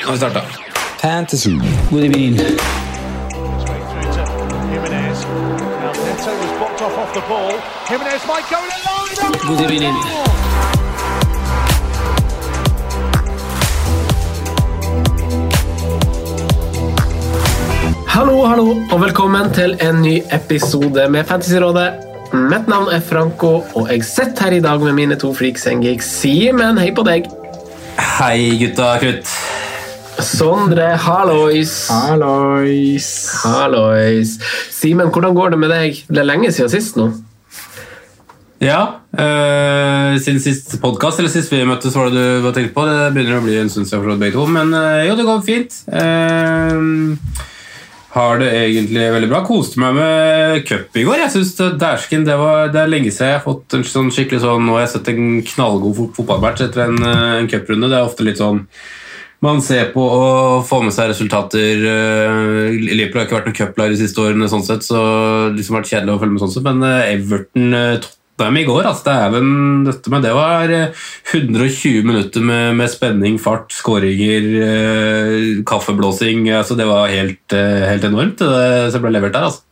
Nå har vi starta. Fantasy. God evening. God evening. Hallo, hallo, og velkommen til en ny episode med Fantasyrådet. Mitt navn er Franco, og jeg sitter her i dag med mine to freaks and geeks. Simen, hei på deg. Hei, gutta krutt. Sondre, hallois. Hallois. Hallois. Simen, hvordan går det med deg? Det er lenge siden sist nå. Ja, øh, siden sist podkast, eller sist vi møttes, var det du var tenkt på? Det begynner å bli en stund siden for begge to, men øh, jo, det går fint. Uh, har det egentlig veldig bra. Koste meg med cup i går. Jeg synes det, dæsken, det, var, det er lenge siden jeg har fått en sånn skikkelig sånn Nå har jeg sett en knallgod fot fotballmatch etter en, en cuprunde. Det er ofte litt sånn man ser på og får med seg resultater. øh, Liverpool har ikke vært noen cuplag de siste årene, sånn sett, så det liksom vært kjedelig å følge med sånn sett, men øh, Everton øh, Tottenham i går, altså, vel, dette med, det var øh, 120 minutter med, med spenning, fart, skåringer, kaffeblåsing. Altså, det var helt, helt enormt, det som ble levert der. altså.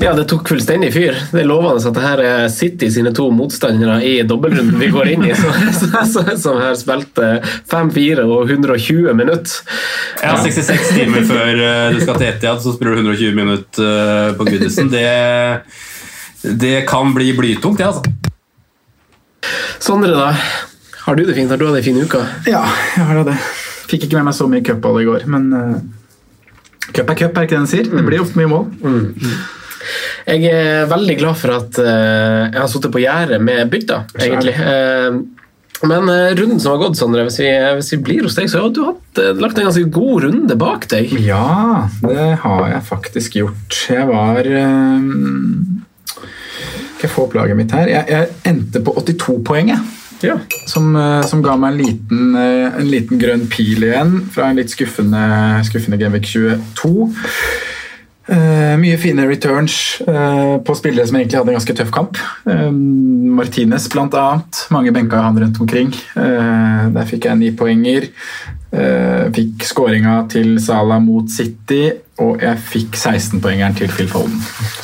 Ja, det tok fullstendig fyr. Det er lovende at det her er City sine to motstandere i dobbeltrunden vi går inn i, som, som her spilte 5-4 og 120 minutter. Ja, 66 timer før øh, du skal til Etiad, så spiller du 120 minutter øh, på Goodison. Det, det kan bli blytungt, det, altså. Sondre, da. Har du det fint? Har du hatt ei en fin uke? Ja, jeg har det. Fikk ikke med meg så mye cupball i går, men uh, cup er cup, er ikke det en sier? Det blir ofte mye mål. Jeg er veldig glad for at eh, jeg har sittet på gjerdet med bygda, egentlig. Eh, men eh, runden som har gått, Sondre, hvis vi, hvis vi blir hos deg, så har du hatt, lagt en ganske god runde bak deg. Ja, det har jeg faktisk gjort. Jeg var Skal jeg få opp laget mitt her? Jeg, jeg endte på 82 poeng, jeg. Ja. Som, som ga meg en liten, en liten grønn pil igjen fra en litt skuffende, skuffende Genvik 22. Eh, mye fine returns uh, på spillere som egentlig hadde en ganske tøff kamp. Uh, Martinez blant annet. Mange benka han rundt omkring. Der fikk jeg ni poenger. Fikk skåringa til Salah mot City, og jeg fikk 16-poengeren til Phil Foden.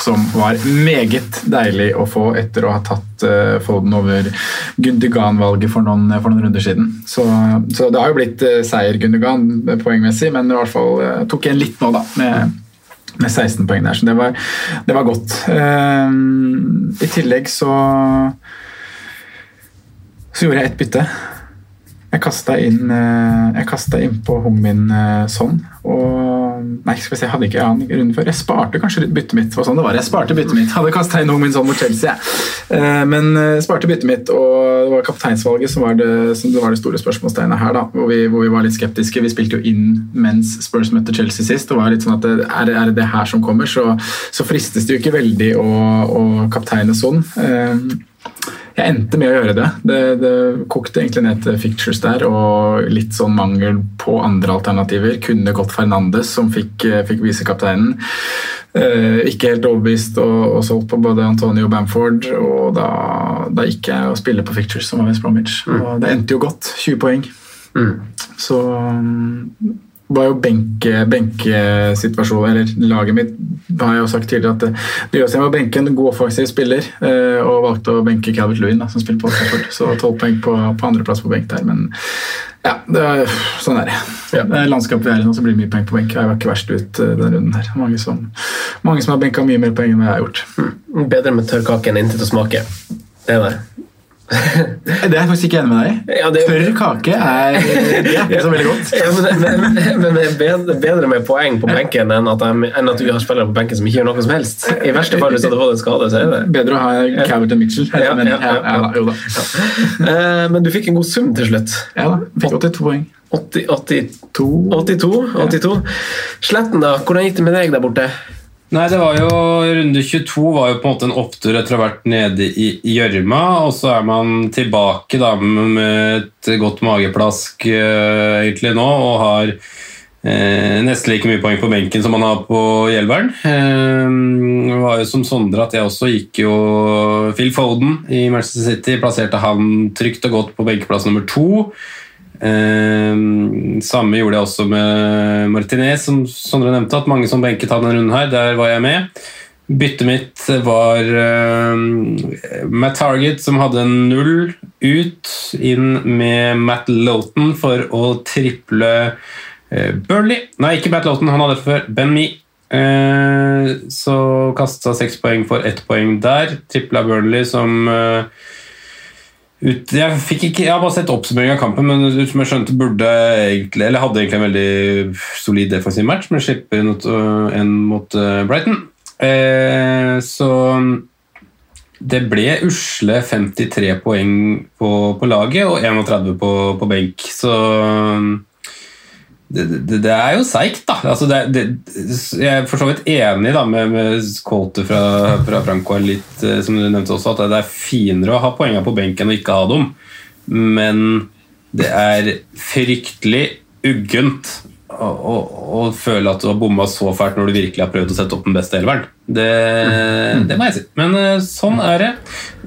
Som var meget deilig å få etter å ha tatt Foden over Gundogan-valget for, for noen runder siden. Så, så det har jo blitt seier Gundogan eh, poengmessig, men i hvert fall tok jeg litt nå, da. med med 16 poeng der, så det var, det var godt. Uh, I tillegg så så gjorde jeg ett bytte. Jeg kasta inn, eh, inn på Hongmin min sånn. Og Nei, skal vi se, jeg hadde ikke annen runde før. Jeg sparte kanskje byttet mitt. Var sånn det var. Jeg sparte byttet mitt. Hadde kasta inn Hongmin sånn mot Chelsea. Eh, Men jeg sparte byttet mitt, og det var kapteinsvalget som var det, som det, var det store spørsmålstegnet her. da, hvor vi, hvor vi var litt skeptiske. Vi spilte jo inn mens Spurs møtte Chelsea sist. og var litt sånn at Er er det det her som kommer, så, så fristes det jo ikke veldig å, å kapteine sånn. Eh, jeg endte med å gjøre det. det. Det kokte egentlig ned til fictures der og litt sånn mangel på andre alternativer. Kunne gått Fernandes, som fikk, fikk visekapteinen. Eh, ikke helt overbevist og, og solgt på både Antonio og Bamford. Og da, da gikk jeg og spille på fictures, som var West Bromwich. Og det endte jo godt. 20 poeng. Så um, var jo benke- benkesituasjonen Eller laget mitt har jeg jo sagt tidligere at det, det gjør seg med å benke en god offensiv spiller, eh, og valgte å benke Calvert Lewin, da, som spiller på Oxford. Så tolv poeng på, på andreplass på benk der, men ja, det er, sånn er det. Det er landskapet vi er i nå, så blir det mye poeng på benk. Jeg var ikke verst ut denne den runden her. Mange som, mange som har benka mye mer poeng enn jeg har gjort. Bedre med tørr kake enn intet å smake. Det er det. Det er jeg faktisk ikke enig med deg i. Ja, det Tørr kake er, det er ikke så veldig godt. Ja, men, men, det er bedre, med poeng på benken enn at, de, enn at du har spillere på benken som ikke gjør noe som helst. I verste fall hvis du hadde fått en skade, så er det Bedre å ha Cabot enn Mitchell. Ja, Men, ja. Eh, Men du fikk en god sum til slutt. Ja da, fikk 82 poeng. 80, 80, To. 82, 82. Sletten, da? Hvordan gikk det med deg der borte? Nei, det var jo Runde 22 var jo på en måte en opptur etter å ha vært nede i gjørma, og så er man tilbake da med et godt mageplask uh, egentlig nå, og har uh, nesten like mye poeng på benken som man har på Hjelveren. Uh, det var jo som Sondre at jeg også gikk jo Phil Foden i Manchester City, plasserte han trygt og godt på benkeplass nummer to. Eh, samme gjorde jeg også med Martinez, som Sondre nevnte. At mange som benket han denne runden her, der var jeg med. Byttet mitt var eh, Matt Target, som hadde null ut, inn med Matt Loughton for å triple eh, Burnley. Nei, ikke Matt Loughton, han hadde det før. Ben Me. Eh, så kasta seks poeng for ett poeng der. Tripla Burnley, som eh, ut, jeg, ikke, jeg har bare sett oppsummering av kampen, men ut som jeg skjønte burde egentlig, eller hadde egentlig en veldig solid defensiv match, men slipper inn øh, en mot øh, Brighton. Eh, så det ble usle 53 poeng på, på laget og 31 på, på benk, så det, det, det er jo seigt, da. Altså det, jeg er for så vidt enig da, med, med quotet fra, fra Franco litt, eh, som du nevnte også, at det er finere å ha poengene på benken og ikke ha dem. Men det er fryktelig uggent å, å, å føle at du har bomma så fælt når du virkelig har prøvd å sette opp den beste elveren. Det, det må jeg si. Men eh, sånn er det.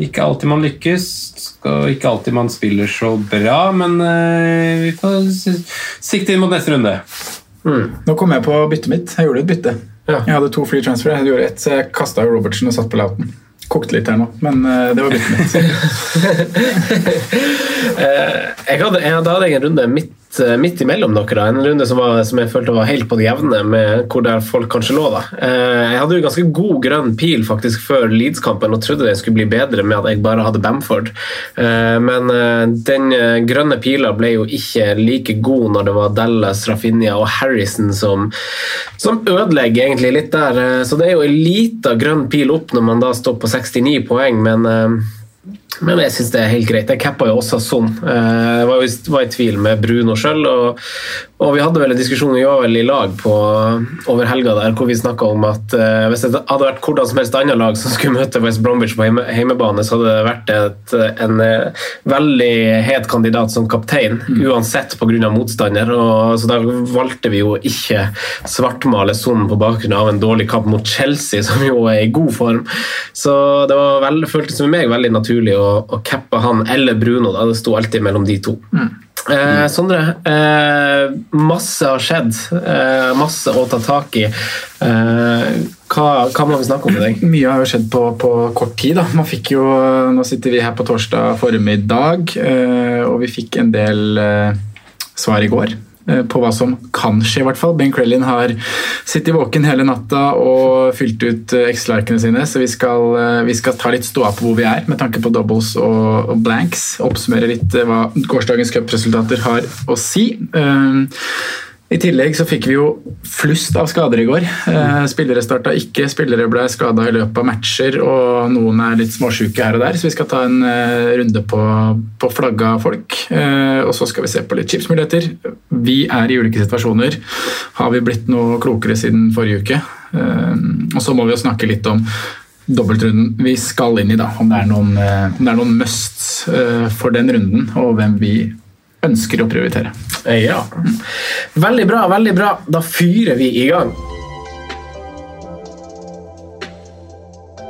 Ikke alltid man lykkes, og ikke alltid man spiller så bra, men eh, vi får sikte inn mot neste runde. Nå kom jeg på byttet mitt. Jeg gjorde et bytte. Ja. Jeg hadde to free transfer. Jeg gjorde ett, så jeg kasta Robertsen og satt på Lauten. Kokte litt her nå, men eh, det var byttet mitt. Eh, jeg hadde, jeg hadde en runde midt, eh, midt imellom dere. En runde som, var, som jeg følte var helt på det jevne med hvor der folk kanskje lå. da. Eh, Jeg hadde jo ganske god grønn pil faktisk før Leeds-kampen og trodde den skulle bli bedre med at jeg bare hadde Bamford. Men den grønne pila ble jo ikke like god når det var Dallas, Rafinha og Harrison som, som ødelegger egentlig litt der. Så det er jo en lita grønn pil opp når man da står på 69 poeng, men men jeg syns det er helt greit. Jeg cappa jo også sånn. Jeg var, jo- var i tvil med Bruno sjøl, og, og vi hadde vel en diskusjon vi var vel i lag på over helga der, hvor vi snakka om at uh, hvis det hadde vært hvordan som helst annet lag som skulle møte West Bromwich på heime, heimebane, så hadde det vært et, en eh, veldig het kandidat som kaptein, uansett pga. motstander. Og, så da valgte vi jo ikke svartmale sonen på bakgrunn av en dårlig kamp mot Chelsea, som jo er i god form. Så det var vel, føltes for meg veldig naturlig å, å cappe han eller Bruno. Da. Det sto alltid mellom de to. Eh, Sondre, eh, masse har skjedd. Eh, masse å ta tak i. Eh, hva, hva må vi snakke om i dag? Mye har jo skjedd på, på kort tid. jo, Nå sitter vi her på torsdag formiddag, eh, og vi fikk en del eh, svar i går på hva som kan skje. i hvert fall. Ben Crellin har sittet våken hele natta og fylt ut eh, Excel-arkene sine, så vi skal, eh, vi skal ta litt ståa på hvor vi er med tanke på doubles og, og blanks. Oppsummere litt eh, hva gårsdagens cupresultater har å si. Eh, i tillegg så fikk vi jo flust av skader i går. Eh, spillere starta ikke, spillere ble skada i løpet av matcher, og noen er litt småsjuke her og der, så vi skal ta en eh, runde på, på flagga folk. Eh, og så skal vi se på litt chipsmuligheter. Vi er i ulike situasjoner. Har vi blitt noe klokere siden forrige uke? Og så må vi jo snakke litt om dobbeltrunden vi skal inn i, da. Om det er noen, om det er noen musts for den runden, og hvem vi ønsker å prioritere. Ja. Veldig bra, veldig bra. Da fyrer vi i gang.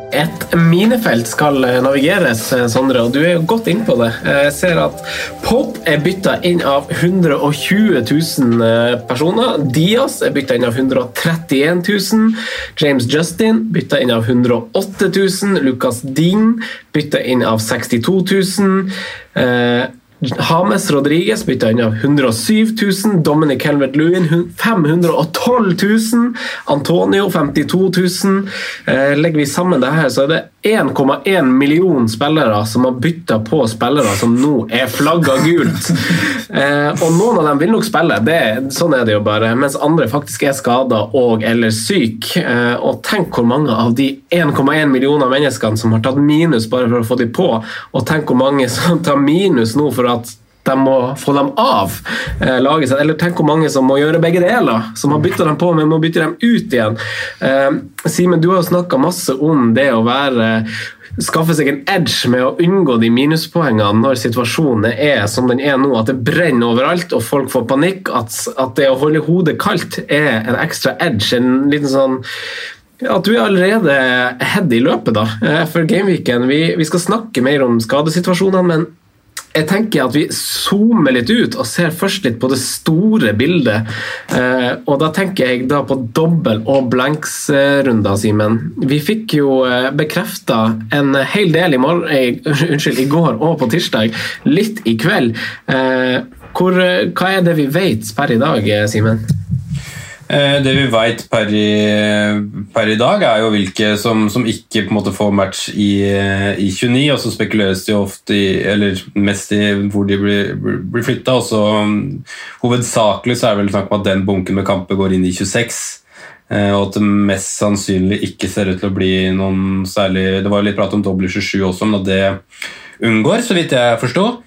Et minefelt skal navigeres, Sondre, og du er jo godt innpå det. Jeg ser at Pop er bytta inn av 120 000 personer. Diaz er bytta inn av 131 000. James Justin bytta inn av 108 000. Lucas Dean bytta inn av 62 000. Hames Rodriguez bytta inn av 107 000. Dominic Helmet-Lewin 512 000. Antonio 52 000. Eh, legger vi sammen det her, så er det 1,1 million spillere som har bytta på spillere som nå er flagga gult. Eh, og noen av dem vil nok spille, det, sånn er det jo bare, mens andre faktisk er skada og eller syk. Eh, og tenk hvor mange av de 1,1 millioner menneskene som har tatt minus bare for å få de på, og tenk hvor mange som tar minus nå for at de må få dem av eh, laget sitt. Eller tenk hvor mange som må gjøre begge deler. Som har bytta dem på, men må bytte dem ut igjen. Eh, Simen, du har jo snakka masse om det å være skaffe seg en edge med å unngå de minuspoengene når situasjonen er som den er nå, at det brenner overalt og folk får panikk. At, at det å holde hodet kaldt er en ekstra edge. En liten sånn at du er allerede head i løpet da, eh, for gameweeken. Vi, vi skal snakke mer om skadesituasjonene, men jeg tenker at vi zoomer litt ut og ser først litt på det store bildet. Eh, og da tenker jeg da på dobbel- og blanks-runder, Simen. Vi fikk jo eh, bekrefta en hel del i, morgen, eh, unnskyld, i går og på tirsdag. Litt i kveld. Eh, hvor, hva er det vi vet per i dag, Simen? Eh, det vi vet per, per, i dag, er jo hvilke som, som ikke måte får match i, i 29. Og så spekuleres det jo ofte i, eller mest i hvor de blir, blir flytta. Um, hovedsakelig så er det vel snakk om at den bunken med kamper går inn i 26. Eh, og at det mest sannsynlig ikke ser ut til å bli noen særlig Det var jo litt prat om W27 også, men at det unngår, så vidt jeg forstår.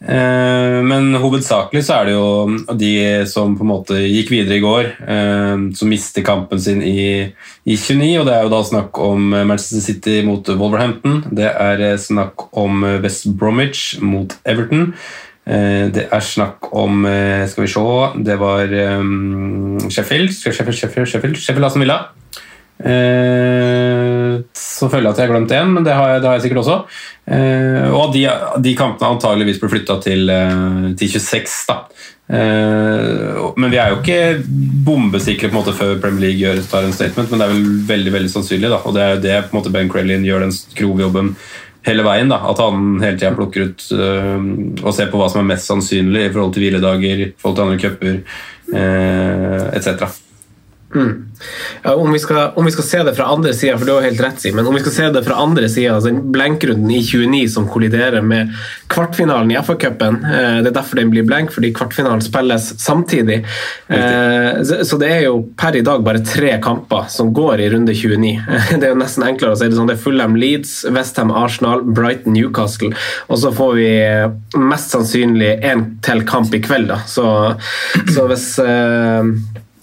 Eh, men hovedsakelig så er det jo de som på en måte gikk videre i går, eh, som mister kampen sin i, i 29. og Det er jo da snakk om Manchester City mot Wolverhampton. Det er snakk om West Bromwich mot Everton. Eh, det er snakk om Skal vi se Det var Sheffield. Sheffield, Sheffield, Sheffield, Sheffield Villa. Eh, så føler jeg at jeg har glemt én, men det har, jeg, det har, jeg, sikkert også. Eh, og de, de kampene antageligvis blir flytta til, eh, til, 26, da. Men vi er jo ikke bombesikre på en måte før Premier League gjør, tar en statement, men det er vel veldig veldig sannsynlig. da, Og det er jo det på en måte Ben Crellin gjør den grovjobben hele veien. da, At han hele tida plukker ut og ser på hva som er mest sannsynlig i forhold til hviledager, i forhold til andre cuper uh, etc. Mm. Ja, om, vi skal, om, vi skal, se det fra andre sida, for du har helt rett, men om vi skal se det fra andre sida, altså den blenkrunden i 29 som kolliderer med kvartfinalen i FA-cupen eh, Det er derfor den blir blenk, fordi kvartfinalen spilles samtidig. Eh, så det er jo per i dag bare tre kamper som går i runde 29. Det er jo nesten enklere å si det sånn. Det er Fulham Leeds, Westham Arsenal, Brighton Newcastle. Og så får vi mest sannsynlig én til kamp i kveld, da. Så, så hvis eh,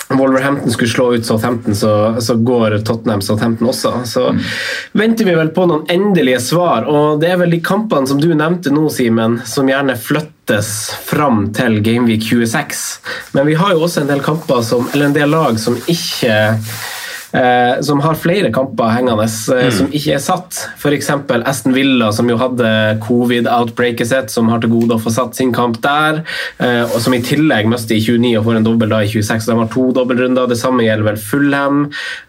Wolverhampton skulle slå ut Southampton, så, så går Tottenham Southampton også. Så mm. venter vi vel på noen endelige svar. Og det er vel de kampene som du nevnte nå, Simen, som gjerne flyttes fram til Gameweek 26. Men vi har jo også en del kamper som, eller en del lag som ikke eh, som har flere kamper hengende eh, mm. som ikke er satt. F.eks. Aston Villa, som jo hadde covid-outbreaket sitt, som har til gode å få satt sin kamp der. Eh, og som i tillegg mister i 29 og får en dobbel da i 26. De har to dobbeltrunder. Det samme gjelder vel Fulham,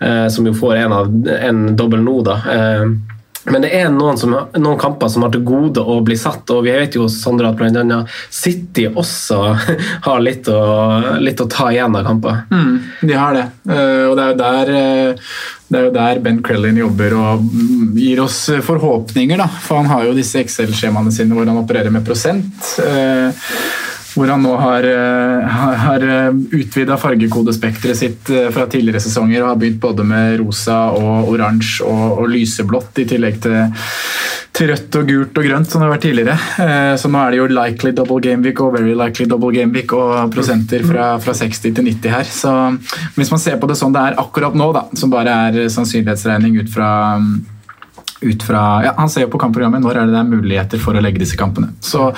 eh, som jo får en, av, en dobbel nå, da. Eh, men det er noen, som, noen, kamper som har til gode å bli satt, og vi vet jo Sondre, at bl.a. City også har litt å, litt å, ta igjen av kamper. Mm, de har det, uh, og det er jo der uh, det er jo der Ben Crellin jobber og gir oss forhåpninger. Da. For han har jo disse Excel-skjemaene sine hvor han opererer med prosent. Hvor han nå har, eh, har eh, utvida fargekodespekteret sitt eh, fra tidligere sesonger og har begynt både med rosa og oransje og, og lyseblått, i tillegg til, til, rødt og gult og grønt, som det har vært tidligere. Så nå er det jo likely double game week og very likely double game week og prosenter fra, fra 60 til 90 her. Så hvis man ser på det sånn det er akkurat nå, da, som bare er sannsynlighetsregning ut fra ut fra, ja, Han ser jo på kampprogrammet når er det det er muligheter for å legge disse kampene. Så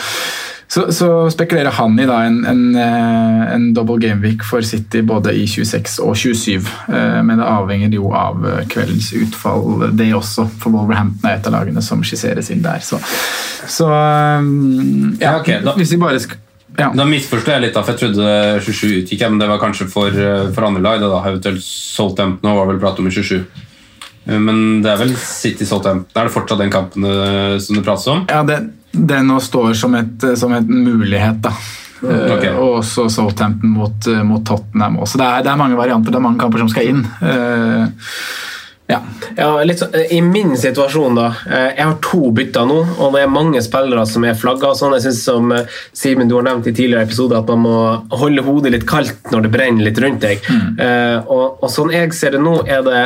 så, så spekulerer han i da en, en, eh, en double gameweek for City både i 26 og 27. Eh, men det avhenger jo av eh, kveldens utfall, det også. For Wolverhampton er et av lagene som skisseres inn der. Så, så ja, okay, hvis vi bare skal ja. Da misforstår jeg litt, da, for jeg trodde 27 utgikk, men det var kanskje for, for andre lag. da, Eventuelt Southampton og var vel prat om i 27. Men det er vel City Southampton? Er det fortsatt den kampen som det prates om? Ja, det, det nå står som, et, som en mulighet, da. Okay. Ok. og også Southampton mot, eh, mot Tottenham. Også. Det, er, det er mange varianter, det er mange kamper som skal inn. Eh, ja. Ja, litt så, I min situasjon, da. eh, Jeg har to bytter nå, og det er mange spillere som er flagga. Sånn. Jeg synes som eh, Simen, du har nevnt i tidligere episoder at man må holde hodet litt kaldt når det brenner litt rundt deg. Eh, og, og sånn jeg ser det nå, er det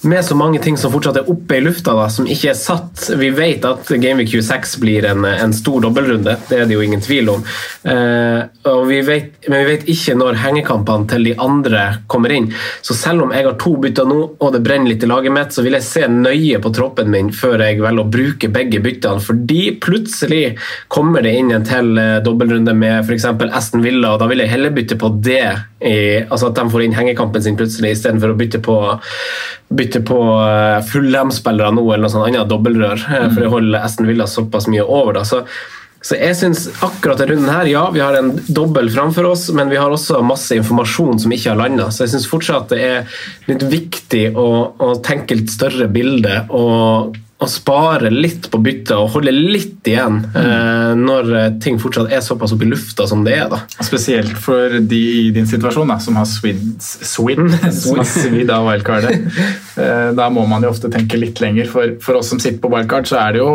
med så mange ting som fortsatt er oppe i lufta, da, som ikke er satt. Vi vet at Gameweek 26 blir en, en stor dobbeltrunde, det er det jo ingen tvil om. Eh, vi vet, men vi vet ikke når hengekampene til de andre kommer inn. Så selv om jeg har to bytter nå, og det brenner litt i laget mitt, så vil jeg se nøye på troppen min før jeg velger å bruke begge byttene. Fordi plutselig kommer det inn en til eh, dobbeltrunde med f.eks. Aston Villa, og da vil jeg heller bytte på det. I, altså at de får inn hengekampen sin plutselig, istedenfor å bytte på bytte på uh, Fulham-spillere nå, eller noe sånt annet dobbeltrør, mm. for det holder Aston Villa såpass mye over. da, så så jeg synes akkurat denne runden her, ja, vi har en dobbel framfor oss, men vi har også masse informasjon som ikke har landa. Så jeg syns fortsatt det er litt viktig å, å tenke litt større bilde og, og spare litt på byttet og holde litt igjen eh, når ting fortsatt er såpass opp i lufta som det er. da. Spesielt for de i din situasjon da, som har som har svidd av wildcardet. Eh, Da må man jo ofte tenke litt lenger. For, for oss som sitter på wildcard, så er det jo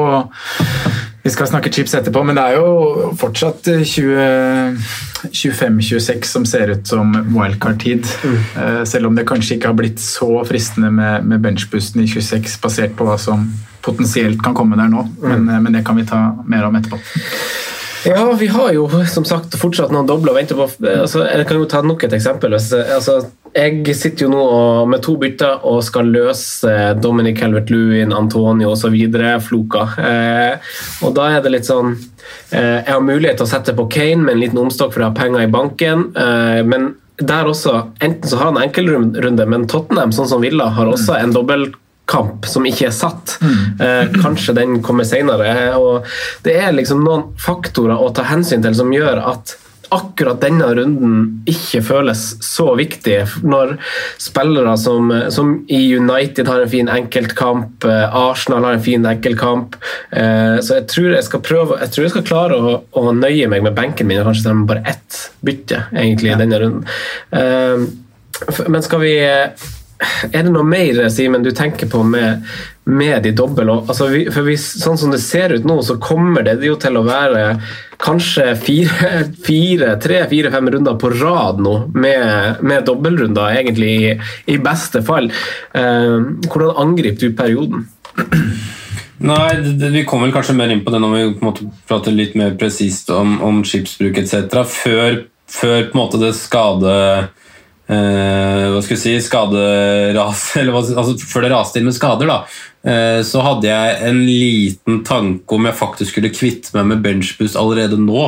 Vi skal snakke chips etterpå, men det er jo fortsatt eh, 20 25-26 som ser ut som wildcard-tid. Mm. Selv om det kanskje ikke har blitt så fristende med, med benchbusten i 26, basert på hva som potensielt kan komme der nå. Men, eh, men det kan vi ta mer om etterpå. Ja, vi har jo som sagt fortsatt noen dobler å vente på. Altså, jeg kan jo ta nok et eksempel. Altså, jeg sitter jo nå med to bytter og skal løse Dominic Calvert-Lewin, Antonio osv. Floka. Eh, og da er det litt sånn eh, Jeg har mulighet til å sette på Kane med en liten omstokk for å ha penger i banken. Eh, men der også, enten så har han enkeltrunde, men Tottenham, sånn som Villa, har også en dobbeltkamp som ikke er satt. Eh, kanskje den kommer senere. Og det er liksom noen faktorer å ta hensyn til som gjør at akkurat denne runden ikke føles så viktig når spillere som, som i United har en fin enkeltkamp, eh, Arsenal har en fin enkeltkamp. Eh, så jeg tror jeg skal prøve Jeg tror jeg skal klare å, å nøye meg med benken min og kanskje med bare ett bytte egentlig i denne runden. Eh, men skal vi er det noe mer Simen, du tenker på med, med de dobbel? Altså, vi, for vi, sånn som det ser ut nå, så kommer det jo til å være kanskje tre, fire, fem runder på rad nå med, med dobbeltrunder, egentlig i, i beste fall. Eh, hvordan angriper du perioden? Nei, det, Vi kommer vel kanskje mer inn på det når vi på en måte prater litt mer presist om, om chipsbruk etc. Før, før på en måte det skade Hva skal vi si Skaderas eller altså Før det raste inn med skader, da, eh, så hadde jeg en liten tanke om jeg faktisk skulle kvitte meg med benchboost allerede nå.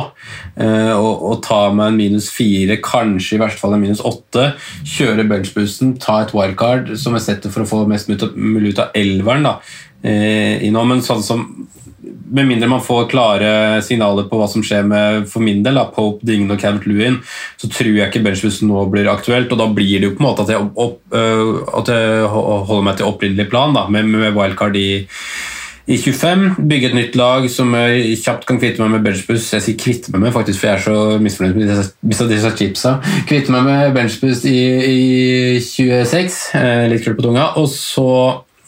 eh, og, og ta meg en minus fire, kanskje i verste fall en minus åtte. Kjøre benchboosten, ta et wildcard som jeg setter for å få mest mulig ut av- elveren. da eh, i nå, men sånn som med mindre man får klare signaler på hva som skjer med for min del, da, Pope, Dingen og Cavett Lewin, så tror jeg ikke benchbussen nå blir aktuelt. og Da blir det jo på en måte at jeg, opp, uh, at jeg holder meg til opprinnelig plan da, med, med wildcard i, i 25. Bygge et nytt lag som jeg kjapt kan kvitte meg med benchbus. Jeg sier kvitte meg med, faktisk, for jeg er så misfornøyd med disse, disse, chipsa. Kvitte meg med benchbus i, i 26. Eh, litt krøll på tunga. Og så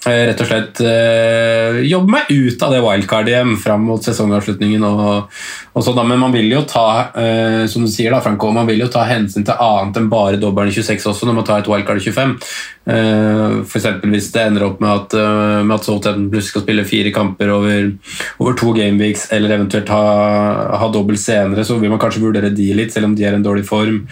rett og slett eh, jobbe meg ut av det wildcardet hjem fram mot sesongavslutningen. Og, og sånn. Men man vil jo ta eh, som du sier da, Franco, man vil jo ta hensyn til annet enn bare dobbelen i 26 også når man tar et wildcard i 25. Eh, eksempel hvis det ender opp med at, eh, med at Southampton plutselig skal spille fire kamper over, over to gameweeks, eller eventuelt ha, ha dobbelt senere, så vil man kanskje vurdere de litt, selv om de er i en dårlig form.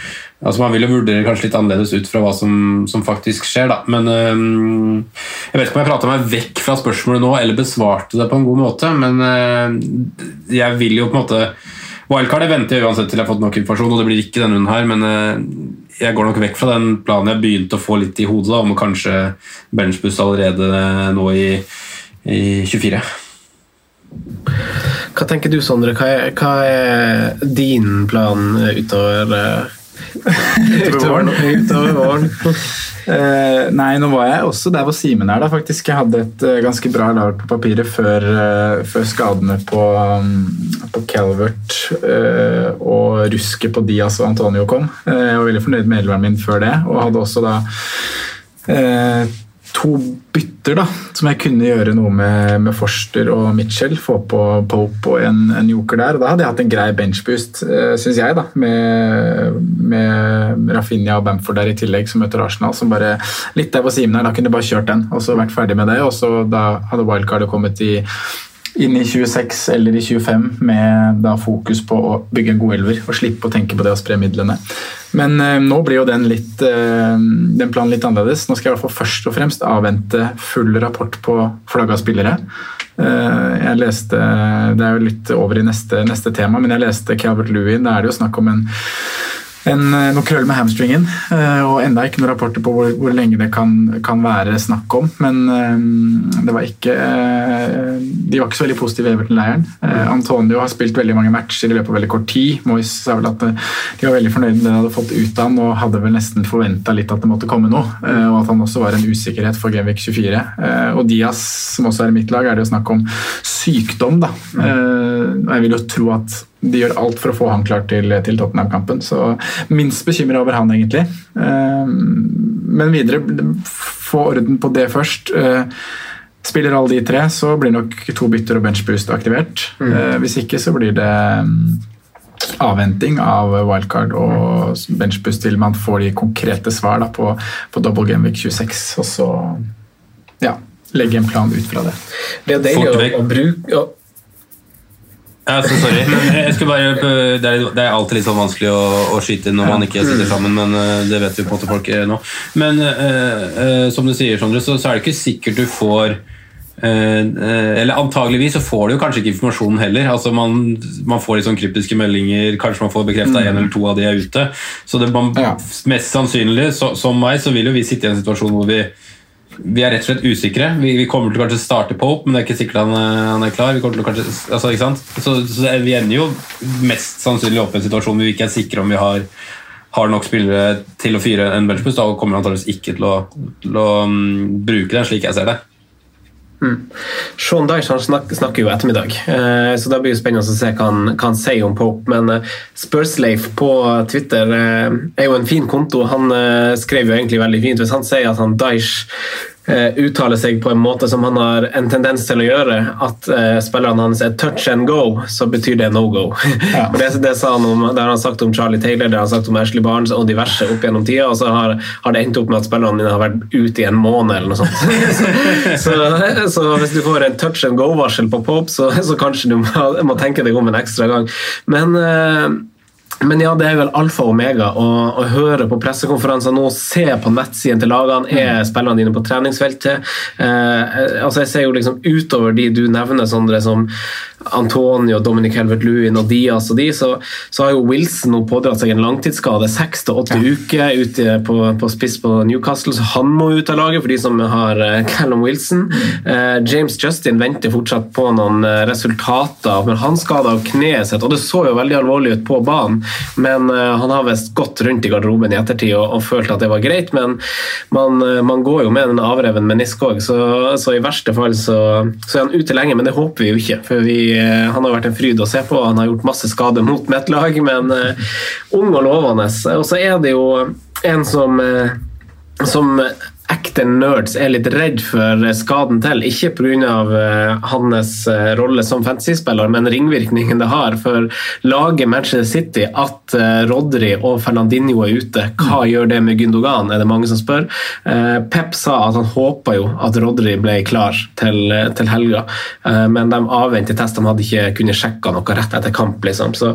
Altså Man vil jo vurdere kanskje litt annerledes ut fra hva som, som faktisk skjer. da. Men øhm, Jeg vet ikke om jeg prata meg vekk fra spørsmålet nå, eller besvarte det på en god måte, men øh, jeg vil jo på en måte Wildcardet venter jeg uansett til jeg har fått nok informasjon, og det blir ikke denne runden her, men jeg går nok vekk fra den planen jeg begynte å få litt i hodet, da, om kanskje benchbuss allerede nå i, i 24. Hva tenker du, Sondre? Hva er, hva er din plan utover, eh, Utover våren. Utover våren. Uh, nei, nå var jeg også der hvor Simen er. da, faktisk. Jeg hadde et uh, ganske bra lag på papiret før, uh, før skadene på, um, på Calvert og rusket på Diaz og Antonio kom. Jeg var veldig fornøyd med elveren min før det, og hadde også da to bytter da, som jeg kunne gjøre noe med, med Forster og Mitchell. Få på Pope og en, en joker der. og Da hadde jeg hatt en grei benchboost, uh, syns jeg, da, med, med Rafinha og Bamford der i tillegg, som møter Arsenal. som bare Litt der hvor Simen er, da kunne jeg bare kjørt den og så vært ferdig med det. og så Da hadde wildcardet kommet i inn i 26 eller i 25 med da fokus på å bygge en god elver og slippe å tenke på det å spre midlene. Men eh, nå blir jo den, litt, eh, den planen litt annerledes. Nå skal jeg i hvert fall først og fremst avvente full rapport på flagga spillere. Eh, jeg leste, Det er jo litt over i neste, neste tema, men jeg leste Calvert Lewin. Da er det jo snakk om en en, eh, noe krøll med hamstringen, eh, og enda ikke noen rapporter på hvor, hvor lenge det kan, kan, være snakk om. Men eh, det var ikke De var ikke så veldig positive i Everton-leiren. Antonio har spilt veldig mange matcher i løpet av veldig kort tid. Moyes sa vel at de var veldig fornøyd med det de hadde fått ut av han, og hadde vel nesten forventa litt at det måtte komme noe. Og at han også var en usikkerhet for Genvik 24. Og Diaz, som også er i mitt lag, er det jo snakk om sykdom, da. Og jeg vil jo tro at de gjør alt for å få han klar til, til Tottenham-kampen. Så minst bekymra over han, egentlig. Men videre, få orden på det først. Spiller alle de tre, så blir nok to bytter og benchboost aktivert. Mm. Hvis ikke, så blir det avventing av wildcard og benchboost til man får de konkrete svar da, på, på double game week 26. Og så ja, legge en plan ut fra det. Det er deilig å, å bruke ja, så sorry. Bare, det, er, det er alltid litt sånn vanskelig å, å skyte når man ikke sitter sammen, men eh, det vet vi på en måte folk nå. Men uh, uh, som du sier, Sondre, så, så, er det ikke sikkert du får uh, Eller antageligvis så får du jo kanskje ikke informasjonen heller. Altså man, man får litt sånn kryptiske meldinger, kanskje man får bekrefta én mm. eller to av de er ute. Så det, man, ja. mest sannsynlig, så, som meg, så vil jo vi sitte i en situasjon hvor vi vi er rett og slett usikre. Vi, vi, kommer til kanskje starte Pope, men det er ikke sikkert han, eh, han er klar. Vi kanskje, altså? Så, så, vi ender jo mest sannsynlig opp i en situasjon hvor vi ikke er sikre om vi har, har nok spillere til å fyre en benchboost. Da kommer vi antakeligvis ikke til å, til å um, bruke den, slik jeg ser det. Mm. Sean Dyche snakker, jo ettermiddag, eh, så det blir jo spennende å se hva han, hva han sier om Pope. Men eh, Spursleif på Twitter eh, er jo en fin konto. Han skrev jo egentlig veldig fint. Hvis han sier at han Dyche uttaler seg på en måte som han har en tendens til å gjøre, at uh, spillerne hans er touch and go, så betyr det no go. Ja. det, det, sa han om, det har han sagt om Charlie Taylor, det har han sagt om Ashley Barnes og diverse opp gjennom tida, og så har, har, det endt opp med at spillerne mine har vært ute i en måned eller noe sånt. så, så, så, hvis du får en touch and go-varsel på Pope, så, så, kanskje du må, må, tenke deg om en ekstra gang. Men uh, men ja, det er vel alfa og omega å, å høre på pressekonferanser nå, se på nettsiden til lagene. Er mm. spillerne dine på treningsfeltet? Eh, altså Jeg ser jo liksom utover de du nevner, Sondre, som Antonio, Dominic Helvert-Lewin og Diaz og de, så, så, har jo Wilson nå pådratt seg en langtidsskade. Seks til åtte uker ute på, på, spiss på Newcastle, så han må ut av laget for de som har uh, Callum Wilson. Eh, James Justin venter fortsatt på noen uh, resultater, men han skada av kneet sitt, og det så jo veldig alvorlig ut på banen. Men han har visst gått rundt i garderoben i ettertid og, og følt at det var greit, men man, man går jo med en avreven menisk òg, så, så, i verste fall så, så er han ute lenge, men det håper vi jo ikke. for vi Eh, han har vært en fryd å se på. Han har gjort masse skade mot mitt lag, men ung og lovende. Og så er det jo en som, som ekte nerds er litt redd for skaden til. Ikke pga. Uh, hans uh, rolle som fantasyspiller, men ringvirkningen det har for laget Manchester City at uh, Rodri og Fernandinho er ute. Hva mm. gjør det med Gündogan, er det mange som spør. Pep sa at han håpa jo at Rodri ble klar til, til helga, men de avventer test. De hadde ikke kunnet sjekke noe rett etter kamp. liksom. Så,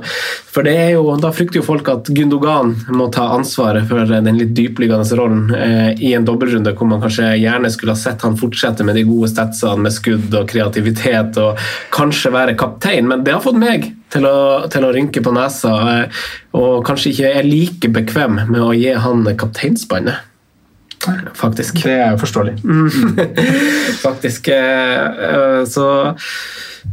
for det er jo, Da frykter jo folk at Gündogan må ta ansvaret for den litt dypliggende rollen i en dobbeltrunde runde hvor man kanskje gjerne skulle ha sett han fortsette med de gode statsene med skudd og kreativitet og kanskje være kaptein, men det har fått meg til å, til å rynke på nesa eh, og kanskje ikke er like bekvem med å gi han kapteinsbåndet. Faktisk. Det er jo forståelig. Faktisk. Eh, så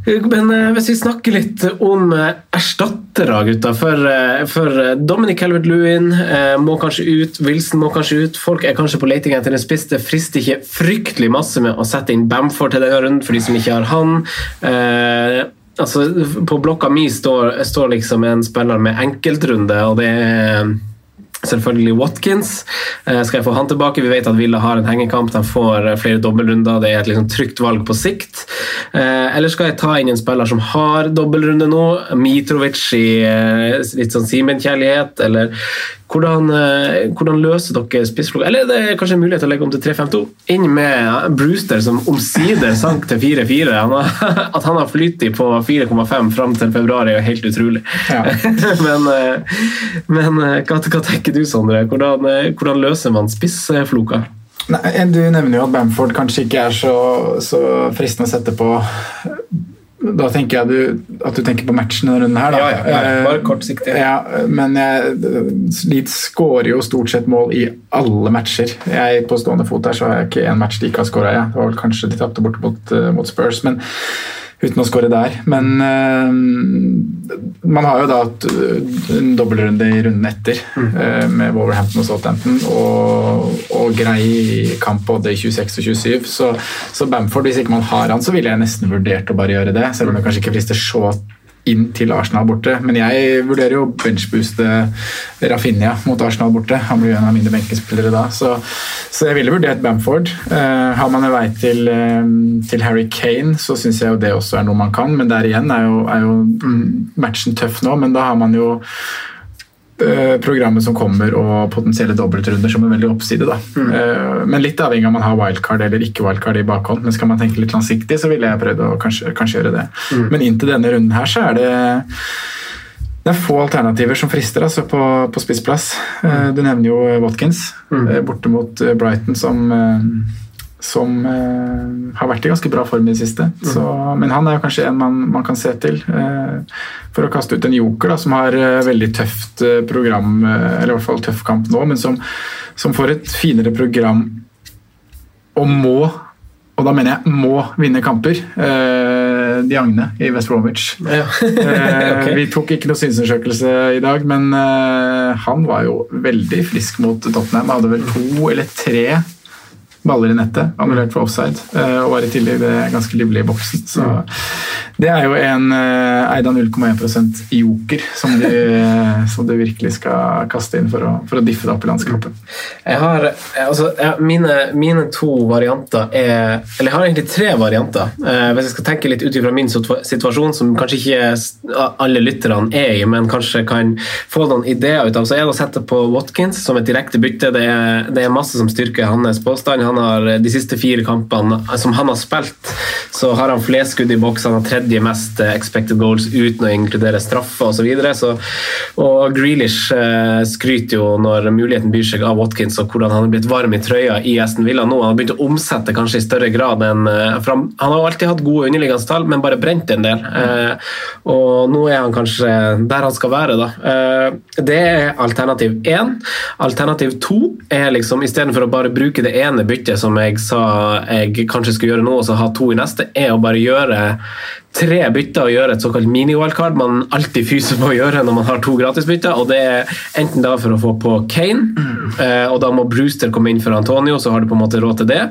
Men eh, hvis vi snakker litt om eh, erstattere, gutta. For, eh, for Dominic Calvert-Lewin eh, må kanskje ut, Wilson må kanskje ut. Folk er kanskje på leting etter en spiss. Det frister ikke fryktelig masse med å sette inn Bamford til denne runden, for de som ikke har han. Altså, på blokka mi står, står liksom en spiller med enkeltrunde, og det er Selvfølgelig Watkins. Eh, skal jeg få han tilbake? Vi vet at Villa har en hengekamp. De får eh, flere dobbeltrunder. Det er et liksom trygt valg på sikt. Eh, eller skal jeg ta inn en spiller som har dobbeltrunde nå? Mitrovic i litt sånn Simen-kjærlighet? Eller hvordan, hvordan løser dere spissflokk? Eller det er kanskje en mulighet til å legge om til 3-5-2? Inn med Brewster, som omsider sank til 4-4. At han har flyttet på 4,5 fram til februar, er jo helt utrolig. men eh, men eh, hva, hva tenker du, Sondre? Hvordan, eh, hvordan løser man spissfloka? Nei, Du nevner jo at Bamford kanskje ikke er så, så fristende å sette på. Da tenker jeg du, at du tenker på matchen denne runden her. Da. Ja, ja, ja, Eh, bare kortsiktig. Ja, men Leeds skårer jo stort sett mål i alle matcher. Jeg På stående fot her så har jeg ikke én match de ikke har skåra i. Det var vel kanskje de tapte borte mot, eh, mot Spurs, men uten å skåre der. Men uh, man har jo da hatt eh, en dobbeltrunde i runden etter uh, med Wolverhampton og Southampton, og, og grei kamp både i 26 og 27. Så, så Bamford, hvis ikke man har han, så ville jeg nesten vurdert å bare gjøre det. Selv om det kanskje ikke frister så inn til Arsenal borte. Men jeg vurderer jo benchbooste Rafinha mot Arsenal borte. Han blir jo en av mine benkespillere da. Så, så jeg ville vurdert Bamford. Uh, har man en vei til, eh, til Harry Kane, så syns jeg jo det også er noe man kan. Men der igjen er jo, er jo mm, matchen tøff nå, men da har man jo programmet som kommer og potensielle dobbeltrunder som en veldig oppside. Da. Eh, Men litt avhengig av om man har wildcard eller ikke wildcard i bakhånd. Men skal man tenke litt langsiktig, så ville jeg prøvd å kanskje, kanskje gjøre det. Men inntil denne runden her så er det det er få alternativer som frister altså, på, på spissplass. Mm. Du nevner jo Watkins eh, borte mot eh, Brighton, som, eh, som eh, har vært i ganske bra form i det siste. Så, men han er jo kanskje en man, man kan se til eh, for å kaste ut en joker da, som har eh, veldig tøft eh, program, eh, eller i hvert fall tøff kamp nå, men som, som får et finere program og må og da mener jeg må vinne kamper. Eh, Diagne i West Bromwich. Ja. Eh, Vi tok ikke noe synsundersøkelse i dag, men han var jo veldig frisk mot Tottenham. Hadde vel to eller tre baller i nettet, annullert for offside, eh, og var i tillegg det ganske livlig i boksen. Så det er jo en eh, eid av 0,1 joker som du, som du virkelig skal kaste inn for å, for å diffe deg opp i landskapet. Jeg har, altså, jeg, mine, mine to varianter er Eller jeg har egentlig tre varianter. Eh, hvis jeg skal tenke litt ut ifra min situasjon, som kanskje ikke alle lytterne er i, men kanskje kan få noen ideer ut av, så er det å sette på Watkins som et direkte bytte. Det er, det er masse som styrker hans påstand. Han har De siste fire kampene som han har spilt, så har han flest skudd i boks. Han har tredje mest eh, expected goals uten å inkludere straffer osv. Videre. så, og Grealish eh, skryter jo når muligheten byr seg av Watkins og hvordan han er blitt varm i trøya i Aston Villa nå. Han har begynt å omsette kanskje i større grad enn eh, han, har alltid hatt gode underliggende tall, men bare brent en del. Eh, og nå er han kanskje der han skal være, da. Eh, det er alternativ én. Alternativ to er liksom istedenfor å bare bruke det ene byttet som jeg sa jeg kanskje skulle gjøre nå, og så ha to i neste, er å bare gjøre tre bytter å gjøre et såkalt mini-OL-kart man alltid fyser på å gjøre når man har to gratisbytter. og Det er enten da for å få på Kane, eh, og da må Brewster komme inn for Antonio, så har du på en måte råd til det.